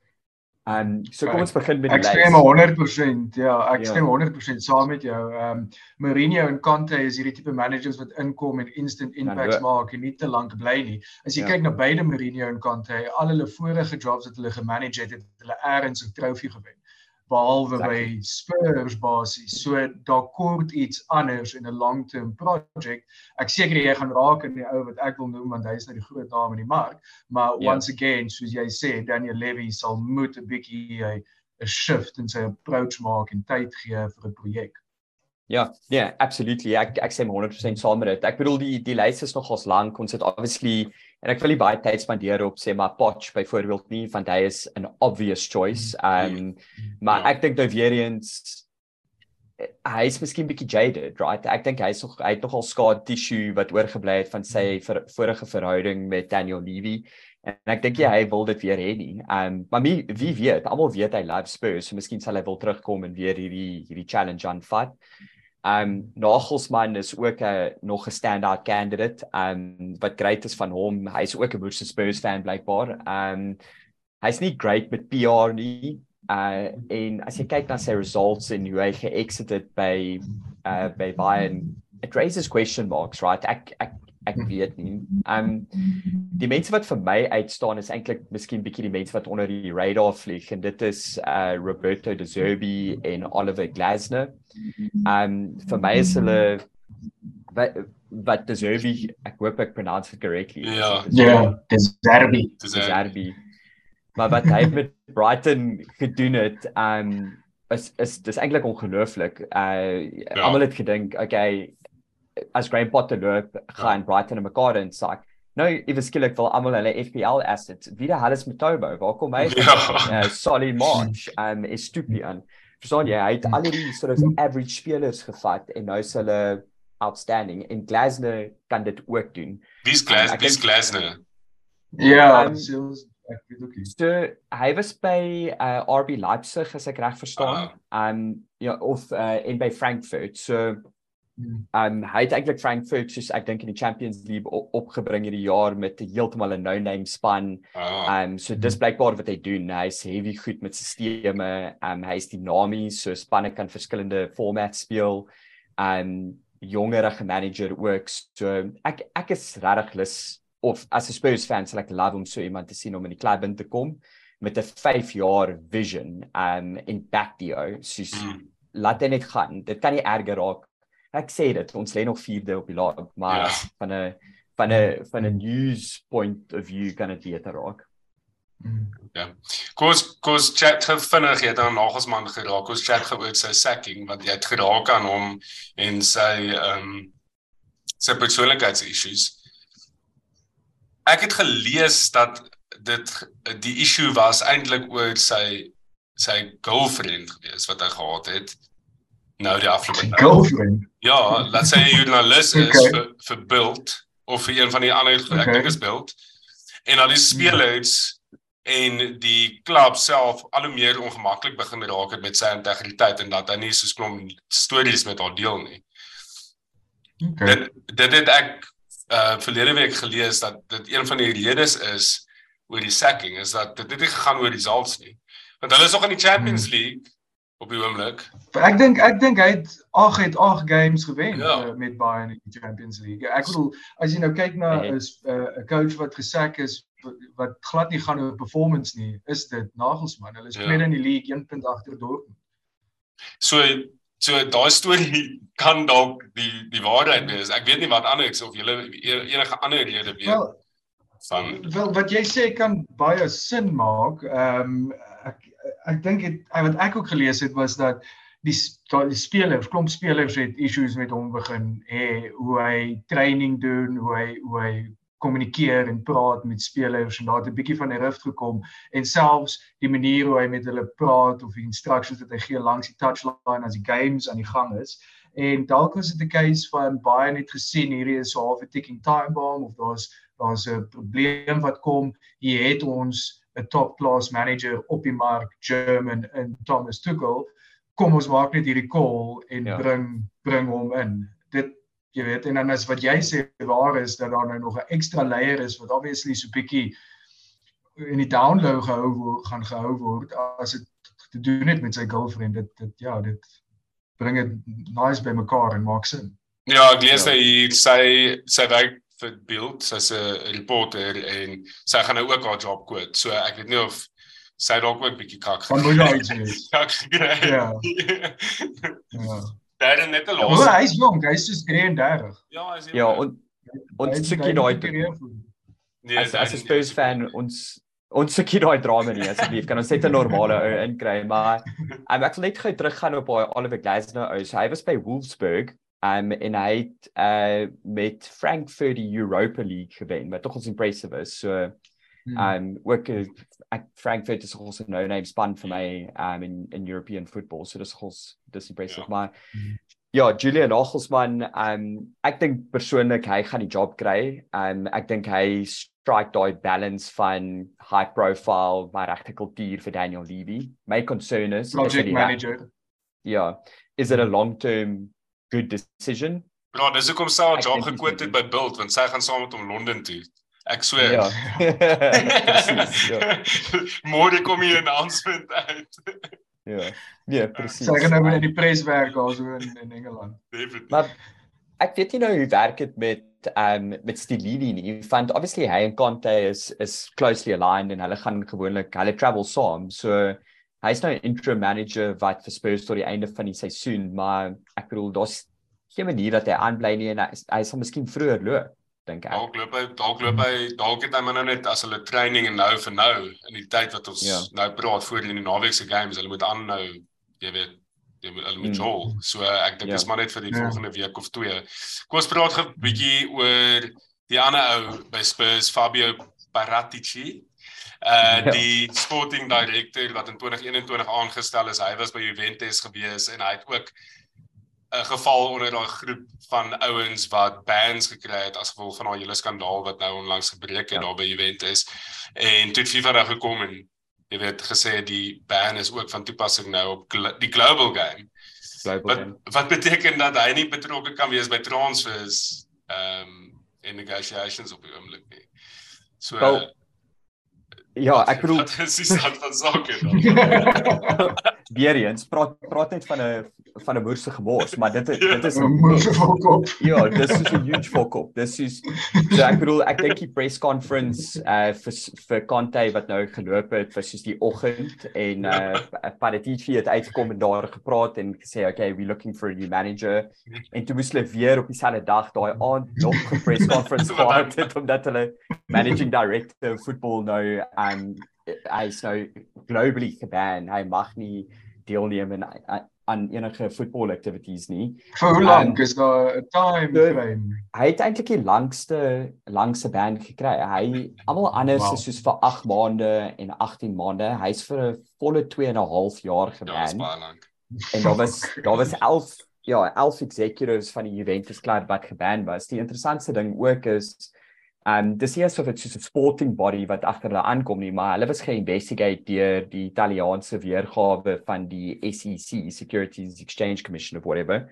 Ehm um, so kom ons begin met die lys. Ek stem 100%. Ja, ek ja. stem 100% saam met jou. Ehm um, Mourinho en Conte is hierdie tipe managers wat inkom en instant impacts ja, maak en nie te lank bly nie. As jy ja. kyk na beide Mourinho en Conte, al hulle vorige jobs wat hulle gemanage het, het hulle eers 'n trofee gewen behalwe exactly. by Spurs basies. So daar kort iets anders in 'n long-term project. Ek seker jy gaan raak in die ou wat ek wil noem want hy is nou die groot naam in die mark. Maar yeah. Ja. once again, soos jy sê, Daniel Levy sal moet 'n bietjie 'n shift in sy approach maak en tyd gee vir 'n projek. Ja, ja, yeah, absolutely. Ek ek sê 100% saam met dit. Ek bedoel die die lys is nogals lank. Ons het obviously En ek wil nie baie tyd spandeer op sê maar Poch byvoorbeeld nie want hy is 'n obvious choice. Um maar ja. ek dink nou weer eens hy is miskien bietjie jaded, right? Ek dink hy's nog hy het nogal scar tissue wat oorgebly het van sy ver, vorige verhouding met Daniel Levy. En ek dink hy wil dit weer hê nie. Um maar wie wie weet, almal weet hy love Spurs, so miskien sal hy wil terugkom en weer hierdie hierdie challenge aanvat. Um Nagelsmann is ook 'n nog 'n standout candidate. Um wat great is van hom, hy's ook 'n Worcester Spurs fan blykbaar. Um hy's nie great met PR nie. Uh en as jy kyk na sy results en hoe hy ge-exited by uh by Bayern, it raises question marks, right? Ek ek ek weet nie. Um die mense wat vir my uitstaan is eintlik miskien bietjie die mense wat onder die radar vlieg en dit is uh Roberto De Zerbi en Oliver Glasner. Um vir my is hulle wat wat De Zerbi, ek hoop ek pronounce it correctly. Ja, ja, De Zerbi. De Zerbi. Maar wat hy met Brighton gedoen het, um is is dis eintlik ongelooflik. Uh ja. almal het gedink, okay, as Graham Potter loop, gaan ja. Brighton en mekaar insak. Nou, ewe skielik wil almal hulle FPL assets. Wie die hel is Matobo? Waar kom hy? Ja. Uh, Solly March um is Stupian. Verstaan jy? Hy het al die sort of average spelers gevat en nou is hulle outstanding. En Glasner kan dit ook doen. Wie's Glas? Um, Wie's Glasner? Ja, um, sales ek weet ook nie. So hy was by uh, RB Leipzig as ek reg verstaan. Uh, um ja of uh, in by Frankfurt. So Um hy het eintlik Frankfurt soos ek dink in die Champions League op, opgebring hierdie jaar met heeltemal 'n no-name span. Ah. Um so dis blykbaar wat hy doen. Hy's heavy goed met stelsels. Um hy's dinamies, so spanne kan verskillende formats speel. Um jongerige manager works. So ek ek is regtig lus of as 'n Spurs fan sal ek love om so iemand te sien om in die klub in te kom met 'n 5 jaar vision um in back dio. Soos mm. laat dit net gaan. Dit kan nie erger raak ek sê dit ons lê nog 4de op die log maar ja. van 'n van 'n van 'n news point of view kan dit beter raak. Ja. Kos kos chat het vinnig het dan nagelsman geraak. Kos chat geoor sy sacking want jy het geraak aan hom en sy ehm um, sy persoonlikheids issues. Ek het gelees dat dit die issue was eintlik oor sy sy girlfriend gewees wat hy gehad het nou die afgelope girlfriend. Ja, laat sê jy 'n joernalis is okay. vir vir Bild of vir een van die ander okay. ek dink is Bild. En al die spelers en die klub self al hoe meer ongemaklik begin raak het met sy integriteit en dat hy nie so sklom stories met haar deel nie. Okay. Dit dit het ek uh verlede week gelees dat dit een van die redes is oor die sacking is dat dit nie gegaan oor results nie. Want hulle is nog in die Champions hmm. League op die oomblik. Ek dink ek dink hy het ag het ag games gewen ja. uh, met Bayern in die Champions League. Ek bedoel as jy nou kyk na nee. is eh, 'n uh, coach wat gesak is wat glad nie gaan oor performance nie, is dit Nagelsmann. Hulle is ja. tweede in die league, 1 punt agter Dortmund. So so daai storie kan dalk die die waarheid wees. Ek weet nie wat anders of jy enige ander rede weet. Wel, van wel wat jy sê kan baie sin maak. Ehm um, ek dink dit wat ek ook gelees het was dat die die spelers, klomp spelers het issues met hom begin hê hoe hy training doen, hoe hy hoe hy kommunikeer en praat met spelers en daar het 'n bietjie van 'n rift gekom en selfs die manier hoe hy met hulle praat of die instructions wat hy gee langs die touchline as die games aan die gang is. En dalk was dit 'n case van baie net gesien hierdie is so half 'n ticking time bomb of daar's daar's 'n probleem wat kom. Hier het ons 'n top class manager op die mark German in Thomas Tuchel kom ons maak net hierdie call en ja. bring bring hom in dit jy weet en dan is wat jy sê waar is dat daar nou nog 'n ekstra layer is wat obviously so bietjie in die download gehou word gaan gehou word as dit te doen het met sy girlfriend dit dit ja dit bring dit nice by mekaar en maak sin ja ek lees ja. hy sy sy werk vir beeld sy's 'n reporter en sy gaan nou ook haar job kwoot. So ek weet nie of sy dalk ook 'n bietjie kak gaan moet hy iets. Ja. Ja. Daar is net 'n los. Ja, hy's jong, hy's soos 33. Ja, hy's Ja, en ons sukkie daai. Nee, as as 'n Spurs fan ons ons sukkie daai drama nie asseblief. Kan ons net 'n normale ou inkry, maar ek wil net gou teruggaan op Oliver Glasner. Hy was by Wolfsburg um en hy het uh met Frankfurt die Europa League gewen wat tog ons impressive is. So hmm. um ook ek Frankfurt is ons no name span vir my um in in European football. So dis ons dis impressive. Ja. maar hmm. ja Julian Nagelsmann um ek dink persoonlik hy gaan die job kry. Um ek dink hy strike daai balance van high profile maar regte kultuur vir Daniel Levy. My concern is project manager. Ja is it a long term good decision. Ja, dis hoekom sy haar job gekwoot het by Bild want sy gaan saam met hom Londen toe. Ek sweer. Ja. presies. Ja. Môre kom hier 'n announcement uit. ja. Nee, presies. Sy gaan nou in die pres werk also in in Engeland. Definitely. Maar ek weet nie nou hoe werk dit met um met Stilini nie. Want obviously hy en Conte is is closely aligned en hulle gaan gewoonlik hulle travel saam. So hy's nou 'n interim manager wat vir Spurs tot die einde van die seisoen, maar ek bedoel daar's geen manier dat hy aanbly nie en hy, hy sal miskien vroeër loop. dink ek. Dalk loop hy dalk loop hy dalk het hy maar nou net as hulle training en nou vir nou in die tyd wat ons ja. nou praat voor in die naweek se games, hulle moet aanhou, jy weet, jy moet hulle moet hmm. jol. So ek dink dis ja. maar net vir die ja. volgende week of twee. Kom ons praat 'n bietjie oor die ander ou by Spurs, Fabio Paratici. Uh ja. die sporting director wat in 2021 aangestel is, hy was by Juventus gewees en hy het ook 'n geval onder daai groep van ouens wat bans gekry het as gevolg van daai hele skandaal wat nou onlangs gebreek het ja. daar by Juventus. En toe het FIFA daar gekom en jy weet gesê die ban is ook van toepassing nou op die global game. Global wat, game. Wat beteken dat hy nie betrokke kan wees by transfers ehm um, en negotiations op die oomblik nie. So well, Ja, ek bedoel dis die stand van sake dan. Weereens praat praat net van 'n van 'n moerse gebos, maar dit ja. dit is 'n moerse fokop. Ja, dis is 'n huge fokop. Dis is so ek bedoel ek dink die press conference uh vir vir Conte wat nou geloop het vir soos die oggend en uh Paratici het uitgekom en daar gepraat en gesê okay, we looking for a new manager. En toe moes hulle weer op dieselfde dag daai aand nog 'n press conference gehad het omdat hulle managing director football nou um hy is nou globally geban. Hy mag nie deelneem in aan enige voetbal activities nie. Vir hoe lank um, is daar 'n time the, frame? Hy het eintlik die langste langste ban gekry. Hy almal anders wow. is soos vir 8 maande en 18 maande. Hy's vir 'n volle 2 en 'n half jaar geban. Ja, en daar was daar was 11 ja, 11 executives van die Juventus klub wat geban was. Die interessantste ding ook is Um dis nie asof dit soos 'n sporting body wat agter hulle aankom nie, maar hulle was geïnvestigate deur die Italiaanse weergawe van die SEC, Securities Exchange Commission of whatever.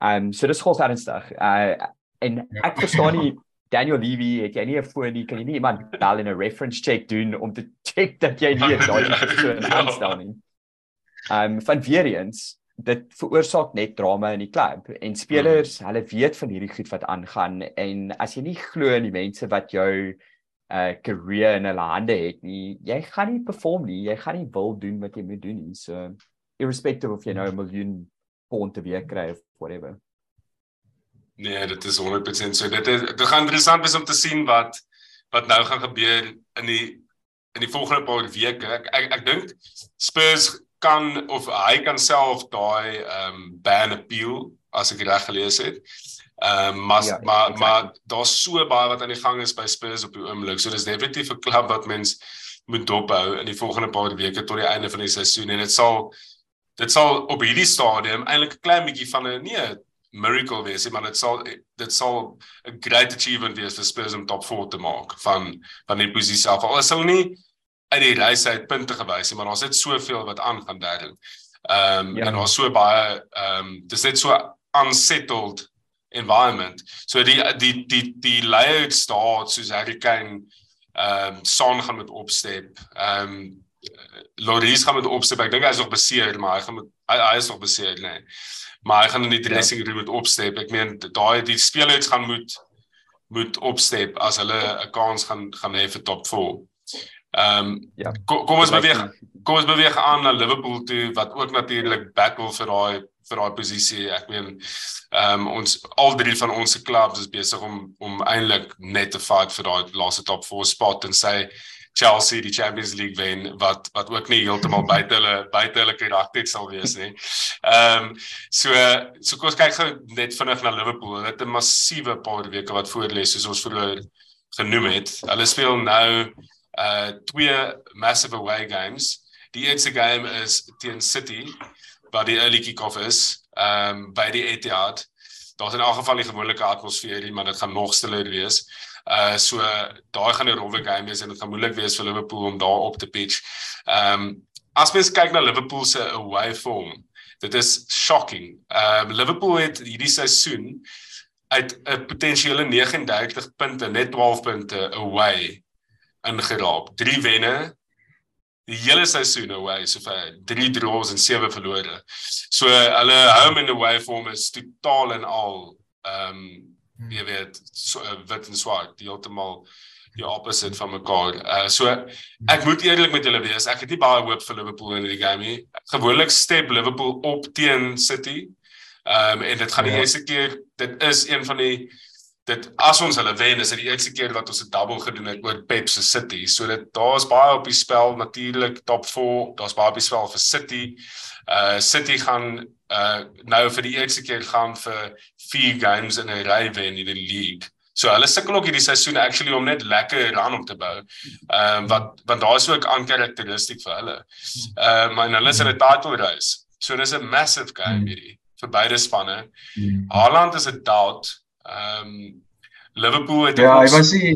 Um so dis gous ernstig. Uh en ja. ek verstaan nie Daniel Levy het jy nie 'n foon nie, kan jy nie iemand bel en 'n reference check doen om te check dat jy nie daai persoon aanstel nie. Um van weer eens dit veroorsaak net drama in die klub. En spelers mm. hulle weet van hierdie goed wat aangaan en as jy nie glo in die mense wat jou uh career in hulle hande het nie jy gaan nie perform nie jy gaan nie wil doen wat jy moet doen nie. So irrespective of jy nou 'n miljoen pond te week kry of whatever. Nee dit is 100% so. Dit is dit gaan interessant wees om te sien wat wat nou gaan gebeur in die in die volgende paar weke. Ek ek, ek dink Spurs kan of hy kan self daai ehm um, ban appeal as ek reg gelees het. Ehm um, maar ja, maar exactly. maar daar's so baie wat aan die gang is by Spurs op die oomblik. So dis definitief 'n klub wat mens moet dophou in die volgende paar weke tot die einde van die seisoen en dit sal dit sal op hierdie stadium eintlik 'n klein bietjie van 'n nee miracle wees, maar dit sal dit sal 'n great achievement wees vir Spurs om top 4 te maak van van die posisie self. Al is hulle nie uit die reis uit punte gewys, maar daar's net soveel wat aangaan daarin. Ehm um, ja. en daar's so baie ehm um, dis net so unsettled environment. So die die die die layout staat soos Harry Kane ehm um, son gaan met opstep. Ehm um, Loris gaan met opstep. Ek dink hy is nog beseer, maar hy gaan met hy, hy is nog beseer, nee. Maar hy gaan in die dressing room met opstep. Ek meen daai die spelers gaan moet moet opstep as hulle 'n kans gaan gaan hê vir top 4. Ehm um, ja. Kom, kom ons beweeg kom ons beweeg aan na Liverpool toe wat ook natuurlik battle vir daai vir daai posisie. Ek meen ehm um, ons al drie van ons se clubs is besig om om eintlik net te fight vir daai laaste top 4 spot en sê Chelsea die Champions League wen wat wat ook nie heeltemal buite hulle buite hulle karakter sal wees nie. Ehm um, so so kom ons kyk gou net vinnig na Liverpool. Hulle het 'n massiewe paar weke wat voor lê soos ons vroeër genoem het. Hulle speel nou uh twee massive away games. Die eerste game is teen City waar die early kick-off is, ehm um, by die Etihad. Daar's in elk geval die gewone atmosfeer, maar dit gaan nog stiller wees. Uh so daai gaan 'n rowwe game wees en dit gaan moeilik wees vir Liverpool om daar op te pitch. Ehm um, as mens kyk na Liverpool se away form, dit is shocking. Ehm um, Liverpool het hierdie seisoen uit 'n potensiële 39 punte net 12 punte away ingeraap. 3 wenne die hele seisoen away so vir 3 draws en 7 verlore. So hulle home and away form is totaal en al ehm um, jy weet so uh, wit en swart, heeltemal die opposite van mekaar. Uh so ek moet eerlik met julle wees, ek het nie baie hoop vir Liverpool in die game nie. Gewoonlik step Liverpool op teen City. Ehm um, en dit gaan die ja. eerste keer dit is een van die dit as ons hulle wen is dit die eerste keer wat ons 'n double gedoen het oor Pep se City. So dit daar's baie op die spel natuurlik top 4, daar's baie op die spel vir City. Uh City gaan uh nou vir die eerste keer gaan vir 4 games in 'n ry wen in die league. So hulle sukkel ook hierdie seisoen actually om net lekker run op te bou. Ehm um, wat want daar is ook aan karakteristiek vir hulle. Ehm uh, maar hulle is in 'n title race. So dis 'n massive game hmm. hierdie vir beide spanne. Hmm. Haaland is 'n doubt. Ehm um, Liverpool het Ja, hy was hy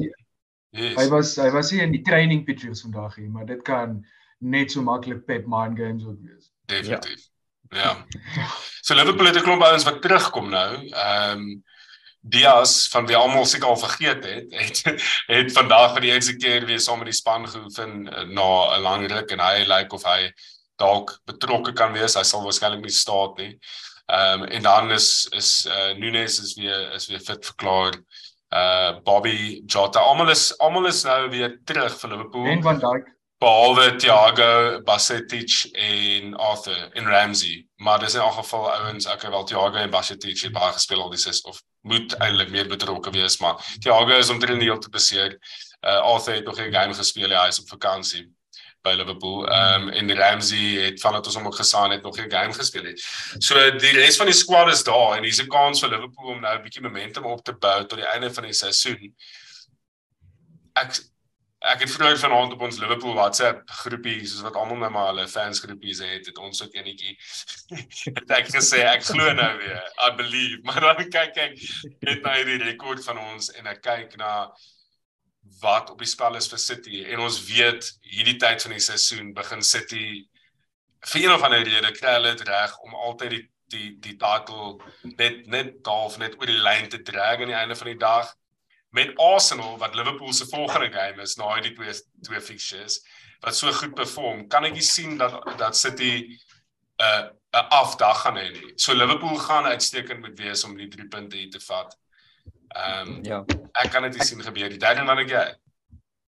yes. hy was hy was hier in die training pictures vandag hier, maar dit kan net so maklik Pep mind games ook wees. Definitief. Ja. ja. So Liverpool het 'n klomp ouens wat terugkom nou. Ehm um, Dias van wie almal seker al vergeet het, het het vandag vir die eerste keer weer saam met die span geoefen eh, na 'n lang ruk en hy lyk like of hy dalk betrokke kan wees. Hy sal waarskynlik nie staat nie. Ehm um, en dan is is uh, Nunes is weer is weer fit verklaar. Uh Bobby Jota, almal is almal is nou weer terug vir Liverpool. En Van Dijk. Behalwe Thiago, Basetic en Arthur en Ramsey. Maar dis in elk geval ouens, het wel Thiago en Basetic het baie gespeel al die ses of moet eintlik meer betrokke wees, maar Thiago is omtrent nie heeltemal beseer. Uh Arthur het nog geen game gespeel, hy is op vakansie by Liverpool. Ehm um, en Ramsey het vandat ons hom ook gesien het nog 'n game gespeel het. So die res van die squad is daar en hier's 'n kans vir Liverpool om nou 'n bietjie momentum op te bou tot die einde van die seisoen. Ek ek het vroeër vanaand op ons Liverpool WhatsApp groepie soos wat almal nou maar hulle fans groepies het, het ons ook enetjie het ek gesê ek glo nou weer, I believe, maar dan kyk ek net na hierdie rekord van ons en ek kyk na wat op die spel is vir City en ons weet hierdie tyd van die seisoen begin City vir een of ander rede kry hulle dit reg om altyd die die die titel net net half net oor die lyn te drag aan die einde van die dag met Arsenal wat Liverpool se volgende game is na hierdie twee twee fixtures wat so goed perform kan ek nie sien dat dat City 'n uh, 'n afdag gaan hê nie. So Liverpool gaan uitstekend moet wees om die 3 punte hier te vat. Ehm um, ja. Ek kan dit sien gebeur. Die derde man ek jy.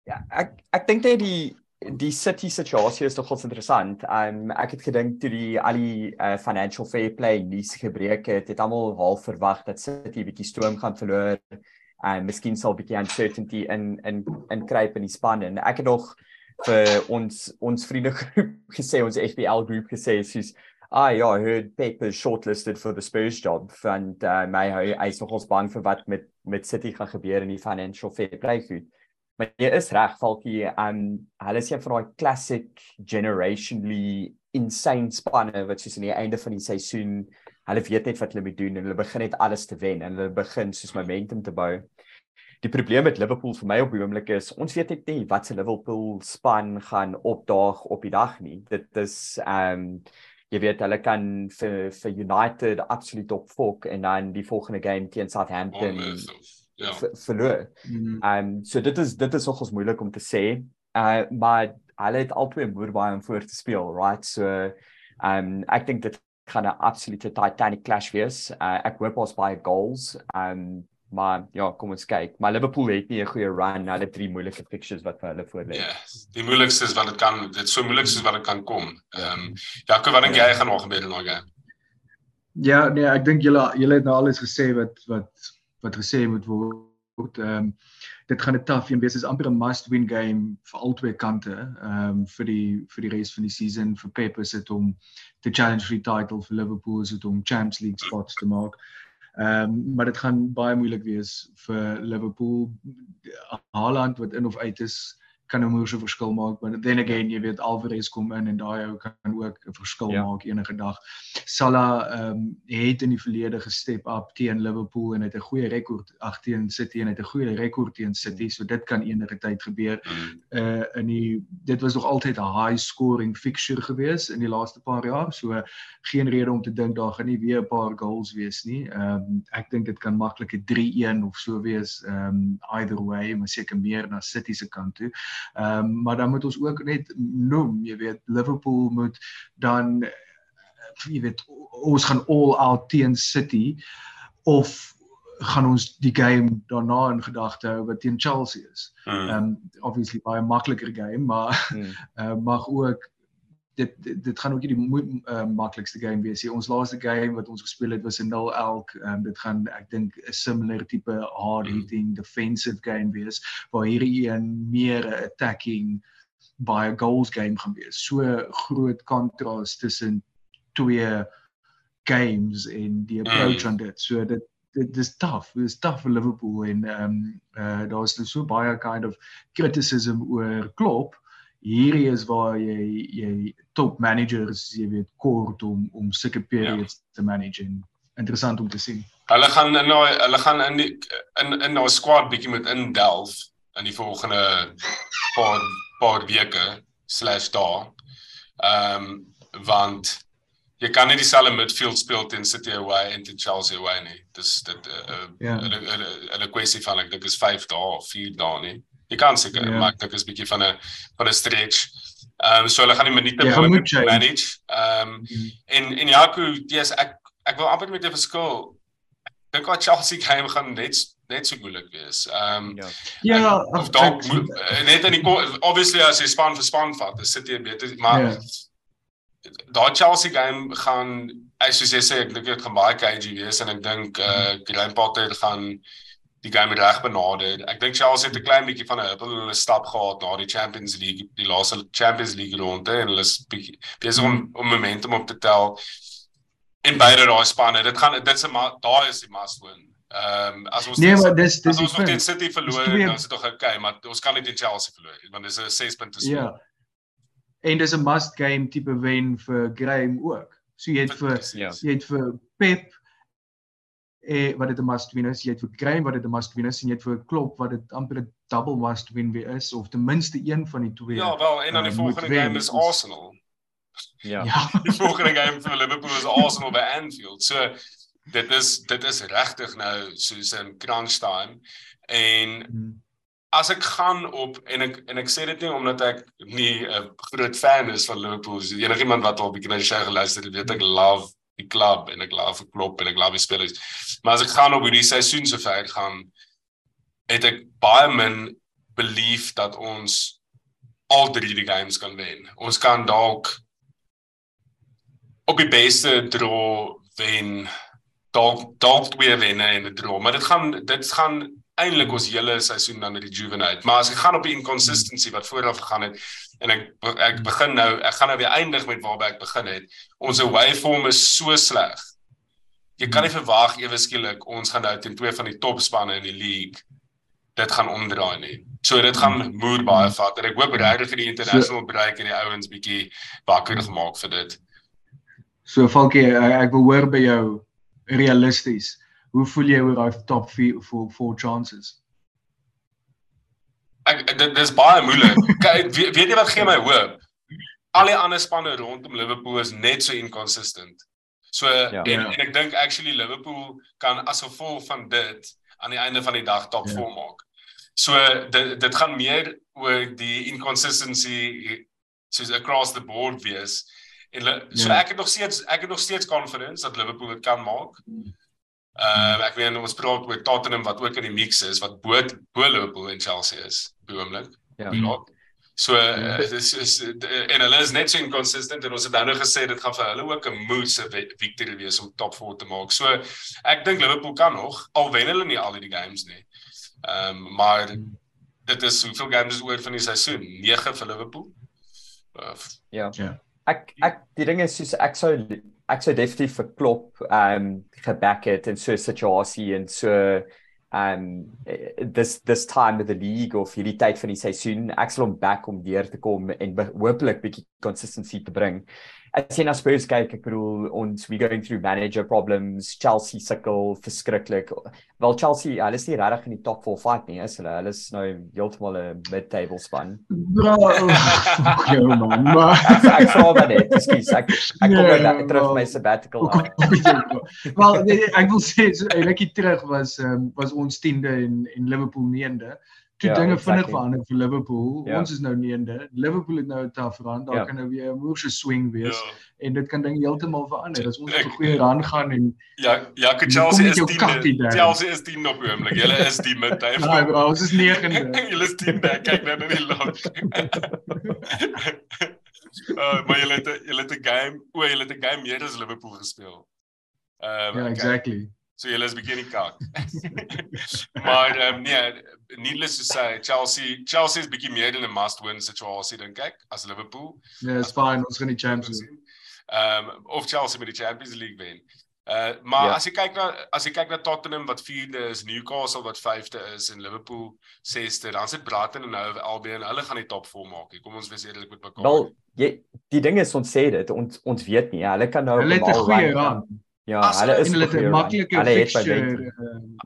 Ja, ek ek dink net die die city situasie is nogal interessant. Ehm um, ek het gedink toe die al die uh, financial fair play nuus gebreek het, het almal half verwag dat City bietjie stoom gaan verloor en miskien sal bietjie uncertainty in in in kruip in die span en ek het nog vir ons ons vriendegroep gesê ons FPL groep gesê soos Ah ja, I heard Pep is shortlisted for the Spurs job and uh, my hy is nogals bang vir wat met met City gaan gebeur in die financial fair play goed. Maar jy is reg, Falkie, um hulle is een van daai classic generationally insane spanne wat soos aan die einde van die seisoen, hulle weet net wat hulle moet doen en hulle begin net alles te wen en hulle begin soos momentum te bou. Die probleem met Liverpool vir my op die oomblik is ons weet net nie wat se Liverpool span gaan opdaag op die dag nie. Dit is um jy weet hulle kan vir vir United absoluut op fok en dan die volgende game teen Southampton ja verloor. Mm. Um so dit is dit is nogals moeilik om te sê. Uh maar hulle het albei moer baie om voor te speel, right? So um ek dink dit gaan 'n absolute titanic clash wees. Uh ek hoop ons baie goals. Um Maar ja, kom ons kyk. Maar Liverpool het nie 'n goeie run na die drie moeilike fixtures wat vir hulle voorlê. Ja, yes, die moeilikste is wat dit kan, dit so moeilik soos wat dit kan kom. Ehm um, Jaco, wat dink jy gaan nog gebeur in daai game? Ja, nee, ek dink julle julle het nou alles gesê wat wat wat gesê moet word. Ehm um, dit gaan 'n tough een wees. Dit is amper 'n must win game vir albei kante. Ehm um, vir die vir die res van die season vir Pep is dit om te challenge vir die title vir Liverpool is dit om Champions League spots te maak. Ehm um, maar dit gaan baie moeilik wees vir Liverpool. Haaland wat in of uit is, kan nou moeë so verskil maak maar then again jy weet Alvarez kom in en daai ou kan ook 'n verskil ja. maak enige dag. Salah ehm um, het in die verlede gestep up teen Liverpool en het 'n goeie rekord ag teen City en het 'n goeie rekord teen City so dit kan enige tyd gebeur. Uh in die dit was nog altyd 'n high scoring fixture gewees in die laaste paar jaar so geen rede om te dink daar gaan nie weer 'n paar goals wees nie. Ehm um, ek dink dit kan maklik 'n 3-1 of so wees ehm um, either way maar seker meer na City se kant toe. Ehm um, maar dan moet ons ook net noem, jy weet Liverpool moet dan jy weet ons gaan all out teen City of gaan ons die game daarna in gedagte hou wat teen Chelsea is. Hmm. Ehm um, obviously baie makliker game, maar mm. uh, mag ook dit dit, dit gaan ook nie die uh, maklikste game wees nie. Ons laaste game wat ons gespeel het was 'n 0 elk. Um, dit gaan ek dink 'n similar tipe hard mm. hitting defensive game wees waar hierdie een meer 'n attacking by 'n goals game gaan wees. So groot kontras tussen twee games en die approach mm. aan dit. So dit dit is tough. Dit is tough vir Liverpool en ehm um, uh daar's so baie kind of criticism oor Klopp. Hierdie is waar jy jy top managers jy weet kort om om sulke periods ja. te manage en interessant om te sien. Hulle gaan in daai hulle gaan in die, in in daai squad bietjie met indelf in die volgende paar paar weke slash dae. Ehm um, want jy kan nie dieselfde midfield speel teen City away en teen Chelsea away nie. Dis dit 'n uh, uh, yeah. 'n 'n kwessie van ek dink is 5 dae of 4 dae nie. Jy kan seker yeah. maar dit is bietjie van 'n van 'n stretch. Ehm um, so hulle gaan die minute yeah, moet manage. Ehm um, mm. en en Jaco, dis ek ek wil amper met 'n verskil. Dink wat Chelsea game gaan net net so moeilik wees. Ehm um, ja, ja of dalk net in die obviously as jy span vir span vat, is City beter maar yeah daai Chelsea game gaan ek soos jy sê ek dink dit gaan baie cagey wees en ek dink eh uh, Potter gaan die game reg benader. Ek dink Chelsea het 'n klein bietjie van 'n hulle stap gehad na die Champions League, die laaste Champions League ronde en hulle is besig om om momentum op te tel in beide daai spanne. Dit gaan dit's 'n daai is die must win. Ehm um, as ons Nee, maar dis dis ons moet City verloor, dan is dit tog okay, maar ons kan nie teen Chelsea verloor want dis 'n 6 punte spel. Ja en dis 'n must game tipe wen vir Graham ook. So jy het vir ja. jy het vir Pep eh wat dit 'n must win is, jy het vir Graham wat dit 'n must win is en jy het vir Klopp wat dit amper 'n double must win weer is of ten minste een van die twee. Ja, wel, en dan die uh, volgende game is Arsenal. Ja. ja. die volgende game vir Liverpool is Arsenal by Anfield. So dit is dit is regtig nou soos 'n crunch time en hmm as ek gaan op en ek en ek sê dit nie omdat ek nie 'n groot fan is van Liverpool enigiemand wat al bietjie na die show geluister het weet ek love die klub en ek love vir klop en ek love die spelers. Maar as ek gaan op hierdie seisoen so ver gaan het ek baie min belief dat ons al drie die games kan wen. Ons kan dalk op die beste draw wen dalk dalk twee wenne in 'n draw maar dit gaan dit gaan eintlik ons hele seisoen dan met die Juvenile. Maar as ek gaan op die inconsistency wat vooraf gegaan het en ek ek begin nou, ek gaan nou weer eindig met waarby ek begin het. Ons away form is so sleg. Jy kan nie verwag ewe skielik ons gaan nou teen twee van die topspanne in die league dit gaan omdraai nie. So dit gaan moer baie vat en ek hoop regtig vir die international break en die ouens bietjie wakker gemaak vir dit. So Falkie, ek wil hoor by jou realisties hoe voel jy oor daai top 4 for for chances? Ek dit dis baie moeilik. Kyk, weet, weet jy wat gee my hoop? Al die ander spanne rondom Liverpool is net so inconsistent. So ja. en, en ek dink actually Liverpool kan as gevolg van dit aan die einde van die dag top 4 ja. maak. So dit dit gaan meer oor die inconsistency soos across the board wees. En so ja. ek het nog steeds ek het nog steeds confidence dat Liverpool dit kan maak. Mm. Ehm uh, ek weet ons praat oor Tottenham wat ook in die mix is wat bo bo Liverpool en Chelsea is op die oomblik. Ja. So uh, dis is en hulle is net so inconsistent en ons het nou gesê dit gaan vir hulle ook 'n moose victory wees om top 4 te maak. So ek dink Liverpool kan nog al wen hulle nie al die games nie. Ehm um, maar dit is hoeveel games is oor van die seisoen? 9 vir Liverpool. Uh, ja. Ja. Ek ek die ding is soos ek sou ek sou definitief vir klop um geback het in so 'n situasie en so um this this time of the league of hierdie tyd van die seisoen ek sal hom back om weer te kom en hopelik bietjie consistency te bring as jy na Spurs kyk, ek bedoel ons we going through manager problems, Chelsea sukkel verskriklik. Wel Chelsea, hulle is nie regtig in die top 4 fight nie, is hulle? Hulle is nou heeltemal 'n mid-table span. Bro. Ja man. Ek ek sou maar net, ekskuus, ek ek kom net nou terug my sabbatical. Wel, nee, ek wil sê so rukkie terug was um, was ons 10de en en Liverpool 9de toe ja, dinge exactly. vinnig verander vir Liverpool. Ja. Ons is nou neende. Liverpool het nou 'n tough run. Daar ja. kan nou weer 'n moeë swing wees ja. en dit kan dinge heeltemal verander. As ons op 'n goeie run gaan en Ja, ja, Chelsea is die Chelsea is die op oomblik. Julle is die middag. Ja, bro, ons is 9de. Julle is die back. Kyk net in die log. uh, maar julle het julle het 'n game, o, julle het 'n game meer as Liverpool gespeel. Ehm um, Ja, exactly. So julle is bietjie kak. maar ehm um, nee, needless to say, Chelsea Chelsea is bietjie meer in 'n must-win situasie dink ek as Liverpool. Ja, yeah, it's fine, ons gaan die Champions League. Ehm um, of Chelsea met die Champions League wen. Uh maar ja. as jy kyk na as jy kyk na Tottenham wat 4de is, Newcastle wat 5de is en Liverpool 6de, dan sit Brighton en nou Albion, hulle gaan die top 4 maak. Kom ons wees eerlik met mekaar. Wel, jy die ding is ons sê dit, ons ons weet nie. Hulle kan nou hulle het 'n goeie run. Ja, as hulle is hulle 'n maklike fixture.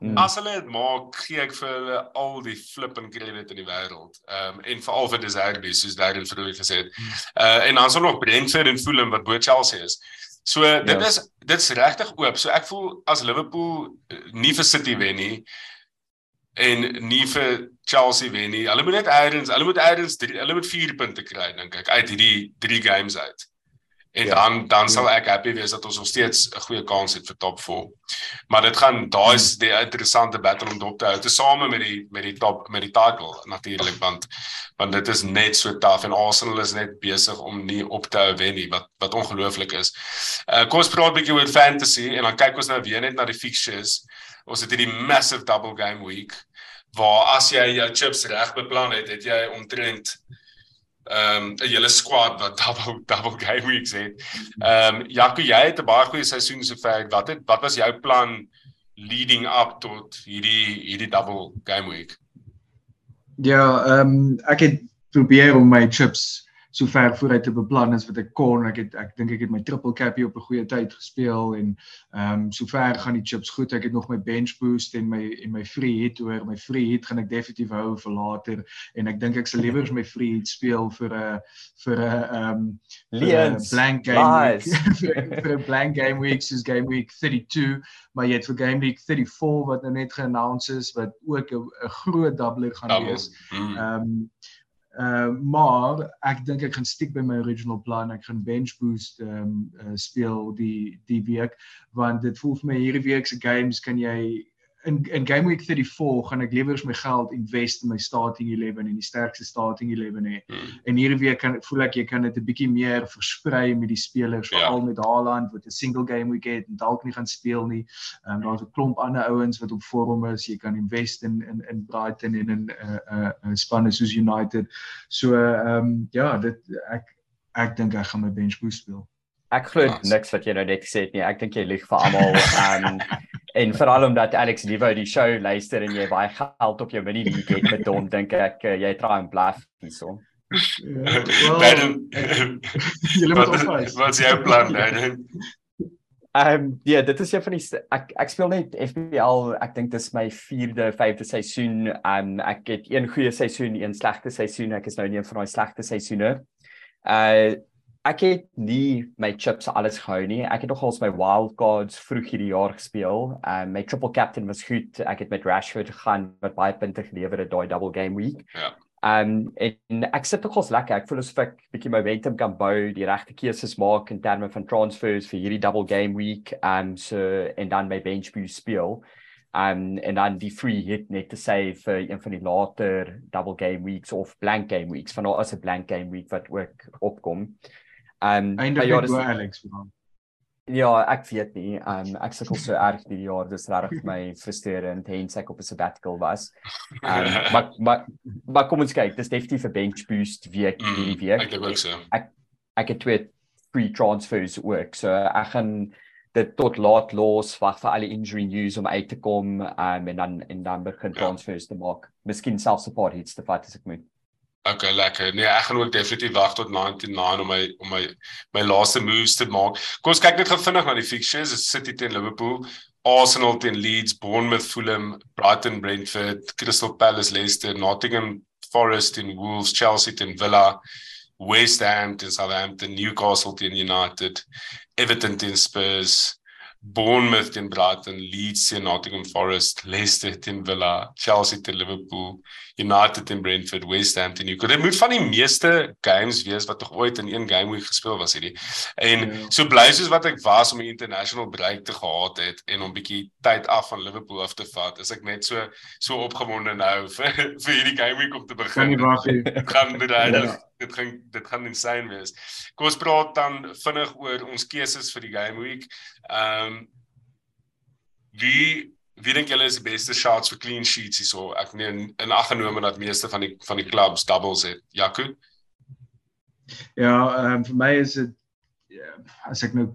Mm. As hulle dit maak, gee ek vir hulle al die flip en credit in die wêreld. Ehm um, en veral vir Deserbi, soos Darren vroeër gesê het. Mm. Uh en dan is daar nog Brentford en Fulham wat bo Chelsea is. So dit ja. is dit's regtig oop. So ek voel as Liverpool eh, nie vir City wen nie en nie vir Chelsea wen nie. Hulle moet net eers, hulle moet eers hulle moet 4 punte kry dink ek uit hierdie 3 games uit. En ja. dan dan sal ek happy wees dat ons nog steeds 'n goeie kans het vir top 4. Maar dit gaan daai is die interessante battle om dop te hou te same met die met die top met die title natuurlik want want dit is net so taaf en Arsenal is net besig om nie op te hou wen nie wat wat ongelooflik is. Uh kom ons praat 'n bietjie oor fantasy en dan kyk ons nou weer net na die fixtures. Ons het hierdie massive double game week waar as jy jou chips reg beplan het, het jy omtrent ehm um, 'n hele squad wat double double game weeks het. Ehm um, Jaco, jy het 'n baie goeie seisoen sover. Wat het wat was jou plan leading up tot hierdie hierdie double game week? Ja, ehm um, ek het probeer om my chips so ver vooruit te beplan as wat ek kon. Ek het ek dink ek het my triple cappie op 'n goeie tyd gespeel en ehm um, so ver gaan die chips goed. Ek het nog my bench boost en my en my free hit oor. My free hit gaan ek definitief hou vir later en ek dink ek sal liewer my free hit speel vir 'n vir 'n ehm blank game week, vir 'n blank game week soos game week 32 maar jy het vir game week 34 wat nou net geannounce is wat ook 'n groot doubler gaan wees. Mm. Ehm um, Uh maar ek dink ek gaan stiek by my original plan. Ek gaan bench boost ehm um, uh, speel die die week want dit voel vir my hierdie week se games kan jy in in game week 34 gaan ek liewer my geld invest in my starting 11 en die sterkste starting 11 hê. Hmm. En hierdie week kan voel ek jy kan dit 'n bietjie meer versprei met die spelers ja. veral met Haaland wat 'n single game week het en dalk nie gaan speel nie. Ehm um, daar's 'n klomp ander ouens wat op vorm is. Jy kan invest in in in Brighton en in 'n uh, 'n uh, uh, spanne soos United. So ehm um, ja, dit ek ek dink ek gaan my bench boost speel. Ek glo niks wat jy nou net gesê het nie. Ek dink jy lieg vir almal. Ehm um, en veral omdat Alex Levo die show luister en jy baie geld op jou mini league het met hom, dink ek uh, jy try en bluff hierso. Julle moet oppas. Wat is jou plan dan? Ehm um, ja, dit is een van die ek ek speel net FPL. Ek dink dis my 4de, 5de seisoen. Ehm um, ek het een goeie seisoen, een slegte seisoen. Ek is nou in een van daai slegte seisoene. Uh ek het nie my chips alles gehou nie. Ek het nogals my wild cards vroeg hierdie jaar gespeel. Um my triple captain was goed. Ek het met Rashford gegaan wat baie punte gelewer het daai double game week. Ja. Um en ek sit nogals lekker. Ek voel asof ek bietjie momentum kan bou, die regte keuses maak in terme van transfers vir hierdie double game week. Um so en dan my bench boost speel. Um en dan die free hit net te sê vir een van die later double game weeks of blank game weeks van nou as 'n blank game week wat ook opkom. Um einde ja, dis Alex man. Ja, ek weet nie. Um ek sukkel so erg hierdie jaar, dis regtig my frustrerend hens ek op 'n sabbatical was. Um maar maar maar kom ons kyk, dis definitief 'n bench boost week mm, hierdie week. Ek dink ook so. Ek ek het twee free transfers ook. So ek gaan dit tot laat los wag vir al die injury news om uit te kom um, en dan en dan begin ja. transfers ja. te maak. Miskien self support hits te vat as ek moet. Okay, lekker. Nee, ek gaan ook definitief wag tot 99 om my om my my laaste moves te maak. Kom ons kyk net gou vinnig na die fixtures. Dit City teen Liverpool, Arsenal teen Leeds, Bournemouth, Fulham, Brighton, Brentford, Crystal Palace, Leicester, Nottingham Forest teen Wolves, Chelsea teen Villa, West Ham teen Southampton, Newcastle teen United, Everton teen Spurs, Bournemouth teen Brighton, Leeds teen Nottingham Forest, Leicester teen Villa, Chelsea teen Liverpool, United teen Brentford, West Ham teen Newcastle. Dit moet van die meeste games wees wat tog ooit in een game week gespeel was hierdie. En ja. so bly soos wat ek was om 'n international break te gehad het en om bietjie tyd af van Liverpool af te vat, is ek net so so opgewonde nou vir vir hierdie game week om te begin. Kan nie wag nie. Gaan dit reg. Dit gaan dit gaan insane wees. Kom ons praat dan vinnig oor ons keuses vir die game week. Ehm um, wie wie dink julle is die beste shots vir clean sheets hierso? Ek meen in ag genome dat meeste van die van die clubs doubles het. Jaco? Ja, ehm um, vir my is dit ja, as ek nou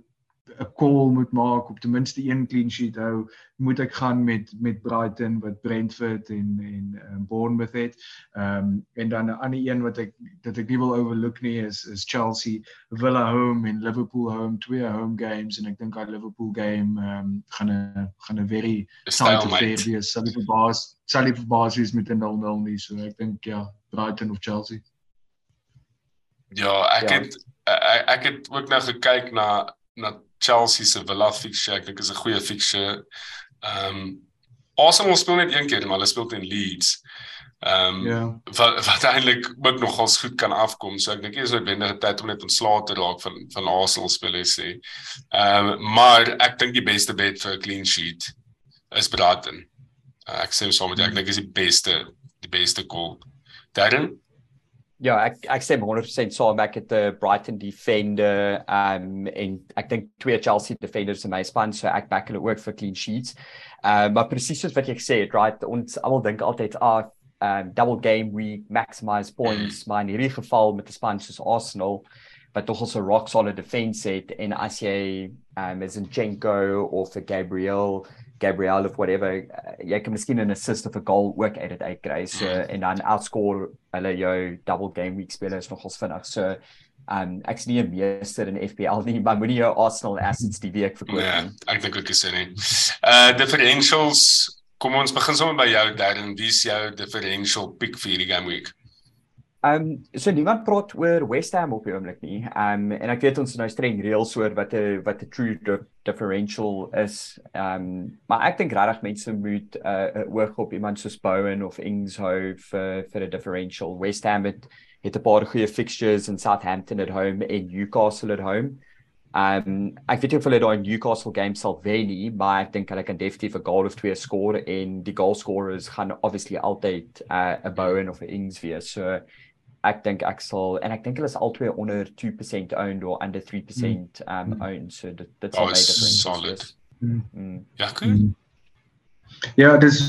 'n call moet maak op ten minste een clean sheet hou, moet ek gaan met met Brighton wat Brentford en en um, Bournemouth het. Ehm um, en dan 'n ander een wat ek dat ek nie wil overlook nie is is Chelsea, Villa home en Liverpool home, twee home games en ek dink daai Liverpool game ehm um, gaan 'n gaan 'n very tight affair wees. Sal die verbaas sal die verbaas wees met 'n 0-0 nie, so ek dink ja, Brighton of Chelsea. Ja, ek ja. het ek, ek het ook nou gekyk na na Chelsea se Villa fixture, ek dink is 'n goeie fixture. Ehm um, Arsenal speel net een keer, maar hulle speel teen Leeds. Ehm um, ja. wat wat eintlik ook nogals goed kan afkom. So ek dink dis 'n wendige tyd om net ontslae te raak van van Arsenal spelers sê. Ehm um, maar ek dink die beste bet vir 'n clean sheet is Brighton. Uh, ek sê soms ek dink is die beste die beste call. Darren Ja, ek ek sê 100% saam ek het 'n Brighton defender um en ek dink twee Chelsea defenders in my span so ek back hulle ook vir clean sheets. Um maar presies soos wat jy gesê het, right, ons almal dink altyd ah um double game we maximize points, maar in hierdie geval met 'n span soos Arsenal wat tog al so rock solid defense het en as jy um is in Jenko of vir Gabriel Gabriel of whatever uh, jy kan miskien 'n assist of 'n goal ook uit dit uitkry. So mm. en dan outscore hulle jou double game week spelers nogals vinnig. So um ek's nie 'n meester in FPL nie maar moenie jou Arsenal assets die week verkoop ja, nie. ja ek dink ook is dit nie uh differentials kom ons begin sommer by jou Darren. Wie is jou differential pick vir die game week Ehm um, so niemand praat oor West Ham op die oomblik nie. Ehm um, en ek weet ons is nou streng reëls oor wat 'n wat 'n true differential is. Ehm um, maar ek dink regtig mense moet 'n uh, oog op iemand soos Bowen of Ings hou vir vir 'n differential. West Ham het het 'n paar goeie fixtures in Southampton at home en Newcastle at home. Ehm um, ek weet nie of hulle daai Newcastle game sal wen nie, maar ek dink hulle kan definitief 'n goal of twee score en die goal scorers gaan obviously altyd uh, 'n Bowen of 'n Ings wees. So ek dink ek sal en ek dink hulle is albei onder 2% owned or under 3% mm. um mm. owned so dit dit sal oh, baie different solid. Mm. Mm. Ja, cool. Mm. Ja, dis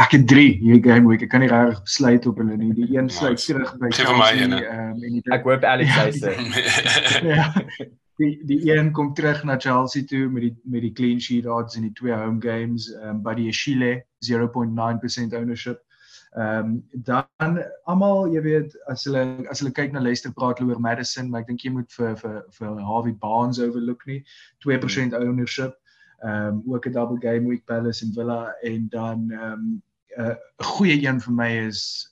ek het 3 hier game week. Ek kan nie regtig besluit op hulle nie. Die een sluit nice. terug by Chelsea um, en die ek hoop Alex sê. ja. Die die een kom terug na Chelsea toe met die met die clean sheet odds in die twee home games um, by die Chile 0.9% ownership. Ehm um, dan almal, jy weet, as hulle as hulle kyk na Leicester praat hulle oor Madison, maar ek dink jy moet vir vir vir Harvey Barnes overlook nie. 2% hmm. ownership. Ehm um, ook 'n double game week Palace en Villa en dan ehm um, 'n uh, goeie een vir my is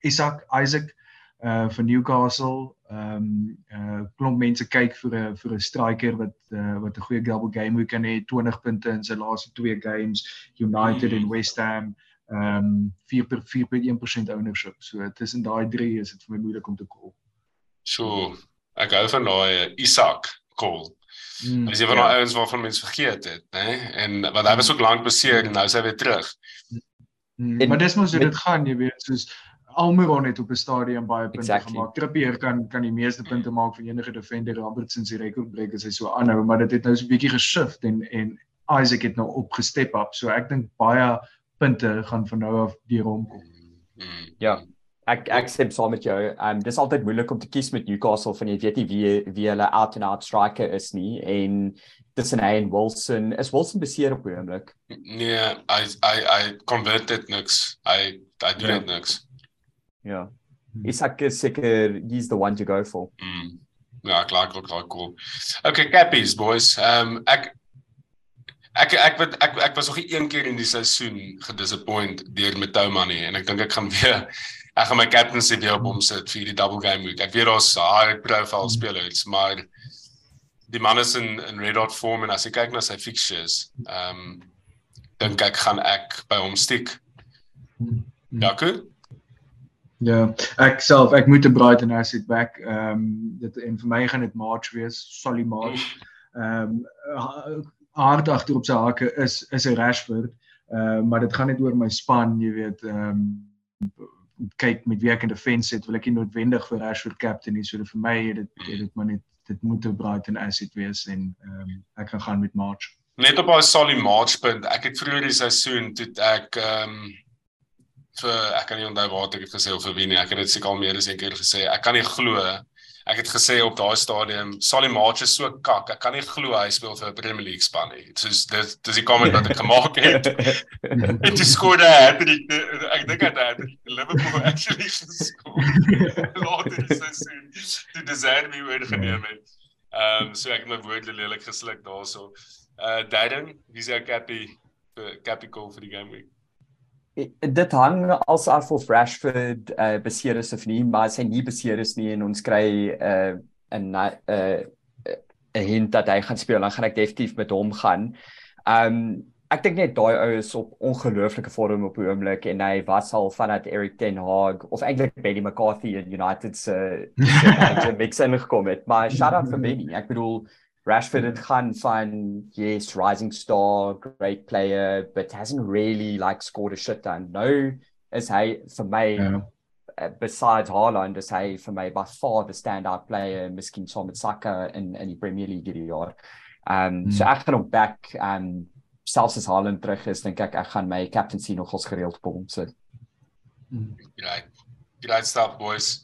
Isaac Isaac uh vir Newcastle. Ehm um, uh klomp mense kyk vir 'n vir 'n striker wat uh, wat 'n goeie double game week kan hê, 20 punte in sy laaste twee games, United mm. en West Ham ehm um, 4 per 4.1% ownership. So tussen daai drie is dit vir my moeilik om te call. So, ek hou van daai Isak call. Mm, Hy is een van ja. daai ouens waarvan mense vergeet het, né? En want hy was ook lank beseer en nou is hy weer terug. Mm, en, maar dis mos hoe dit gaan, jy weet, soos Almiron het op 'n stadium baie punte exactly. gemaak. Trippier kan kan die meeste punte maak van enige defender. Robertson se rekord breek as hy so aanhou, maar dit het nou so 'n bietjie geshift en en Isaac het nou opgestep op. So ek dink baie punte gaan van nou af deur hom kom. Ja. Ek ek stem saam met jou. Ehm um, dis altyd moeilik om te kies met Newcastle van jy weet nie wie wie hulle out and out striker is nie en tussen hy en Wilson is Wilson beseer op oomblik. Nee, hy hy hy converted niks. Hy hy doen ja. niks. Ja. Isak is seker he's the one to go for. Mm. Ja, klaar, klaar, klaar, cool. Okay, Cappies boys. Ehm um, ek Ek ek weet ek ek was nog een keer in die seisoen gedisappoint deur met Touma nie en ek dink ek gaan weer ek gaan my captaincy weer op hom sit vir die double game week. Ek weet daar's high profile hmm. spelers, maar die man is in in red hot form en as ek kyk na sy fixtures, ehm um, dink ek gaan ek by hom stiek. Hmm. Ja. Ja, ek self, ek moet 'n Brighton asset back. Ehm um, dit en vir my gaan dit March wees, Solly March. Ehm um, hard agter op sy hakke is is 'n Rashford. Ehm uh, maar dit gaan net oor my span, jy weet, ehm um, kyk met wie ek in defense het, wil ek nie noodwendig vir Rashford captain nie. So vir my het dit het dit maar net dit moet 'n Brighton asset wees en ehm um, ek kan gaan met March. Net op 'n solid March punt. Ek het vroeër die seisoen toe ek ehm um, vir ek kan nie onthou waar ek het gesê of vir wie nie. Ek het dit seker al meer as een keer gesê. Ek kan nie glo ek het gesê op daai stadium Salim March is so kak. Ek kan nie glo hy speel vir 'n Premier League span nie. Soos dit dis die comment wat ek gemaak het. en hy skoorde hattrick. Ek dink hy het Liverpool actually geskoor. Later die seisoen. Dit deserve me weer geneem het. Ehm um, so ek het my woorde lelik gesluk daaroor. Uh Darren, wie sê ek happy vir Capital vir die game week? Dit hang als af of Rashford uh, beseer is of nie, maar as hy nie beseer is nie en ons kry 'n uh, 'n 'n uh, hint dat hy gaan speel, dan gaan ek definitief met hom gaan. Um ek dink net daai ou is op ongelooflike vorm op die oomblik en hy was al vanat Eric Ten Hag of eintlik Benny McCarthy in United se uh, mix ingekom het. Maar shout out vir Benny. Ek bedoel Rashford het gaan van yes, rising star, great player, but hasn't really like scored a shit ton. No, is hy vir my yeah. uh, besides Haaland is hy vir my by far the standout player, miskien saam met Saka in in die Premier League hierdie jaar. Um mm. so ek gaan hom back um selfs as Haaland terug is, dink ek ek gaan my captaincy nogals gereeld op hom sit. Mm. Right. Great stuff boys.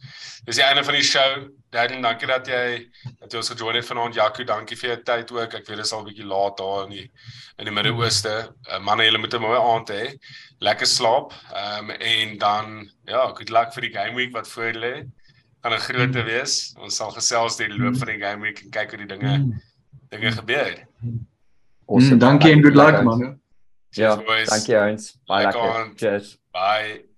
Dis die einde van die show. Darren, dankie dat jy dat jy ons gejoin het vanaand. Jaco, dankie vir jou tyd ook. Ek weet dit is al 'n bietjie laat daar in die in die Midde-Ooste. Uh, manne, julle moet 'n mooi aand hê. Lekker slaap. Ehm um, en dan ja, good luck vir die game week wat voor lê. Gaan 'n grootte wees. Ons sal gesels deur die loop van die game week en kyk hoe die dinge dinge gebeur. Awesome. Mm, dankie en good luck, man. Ja, dankie ons. Baie lekker. Cheers. Bye.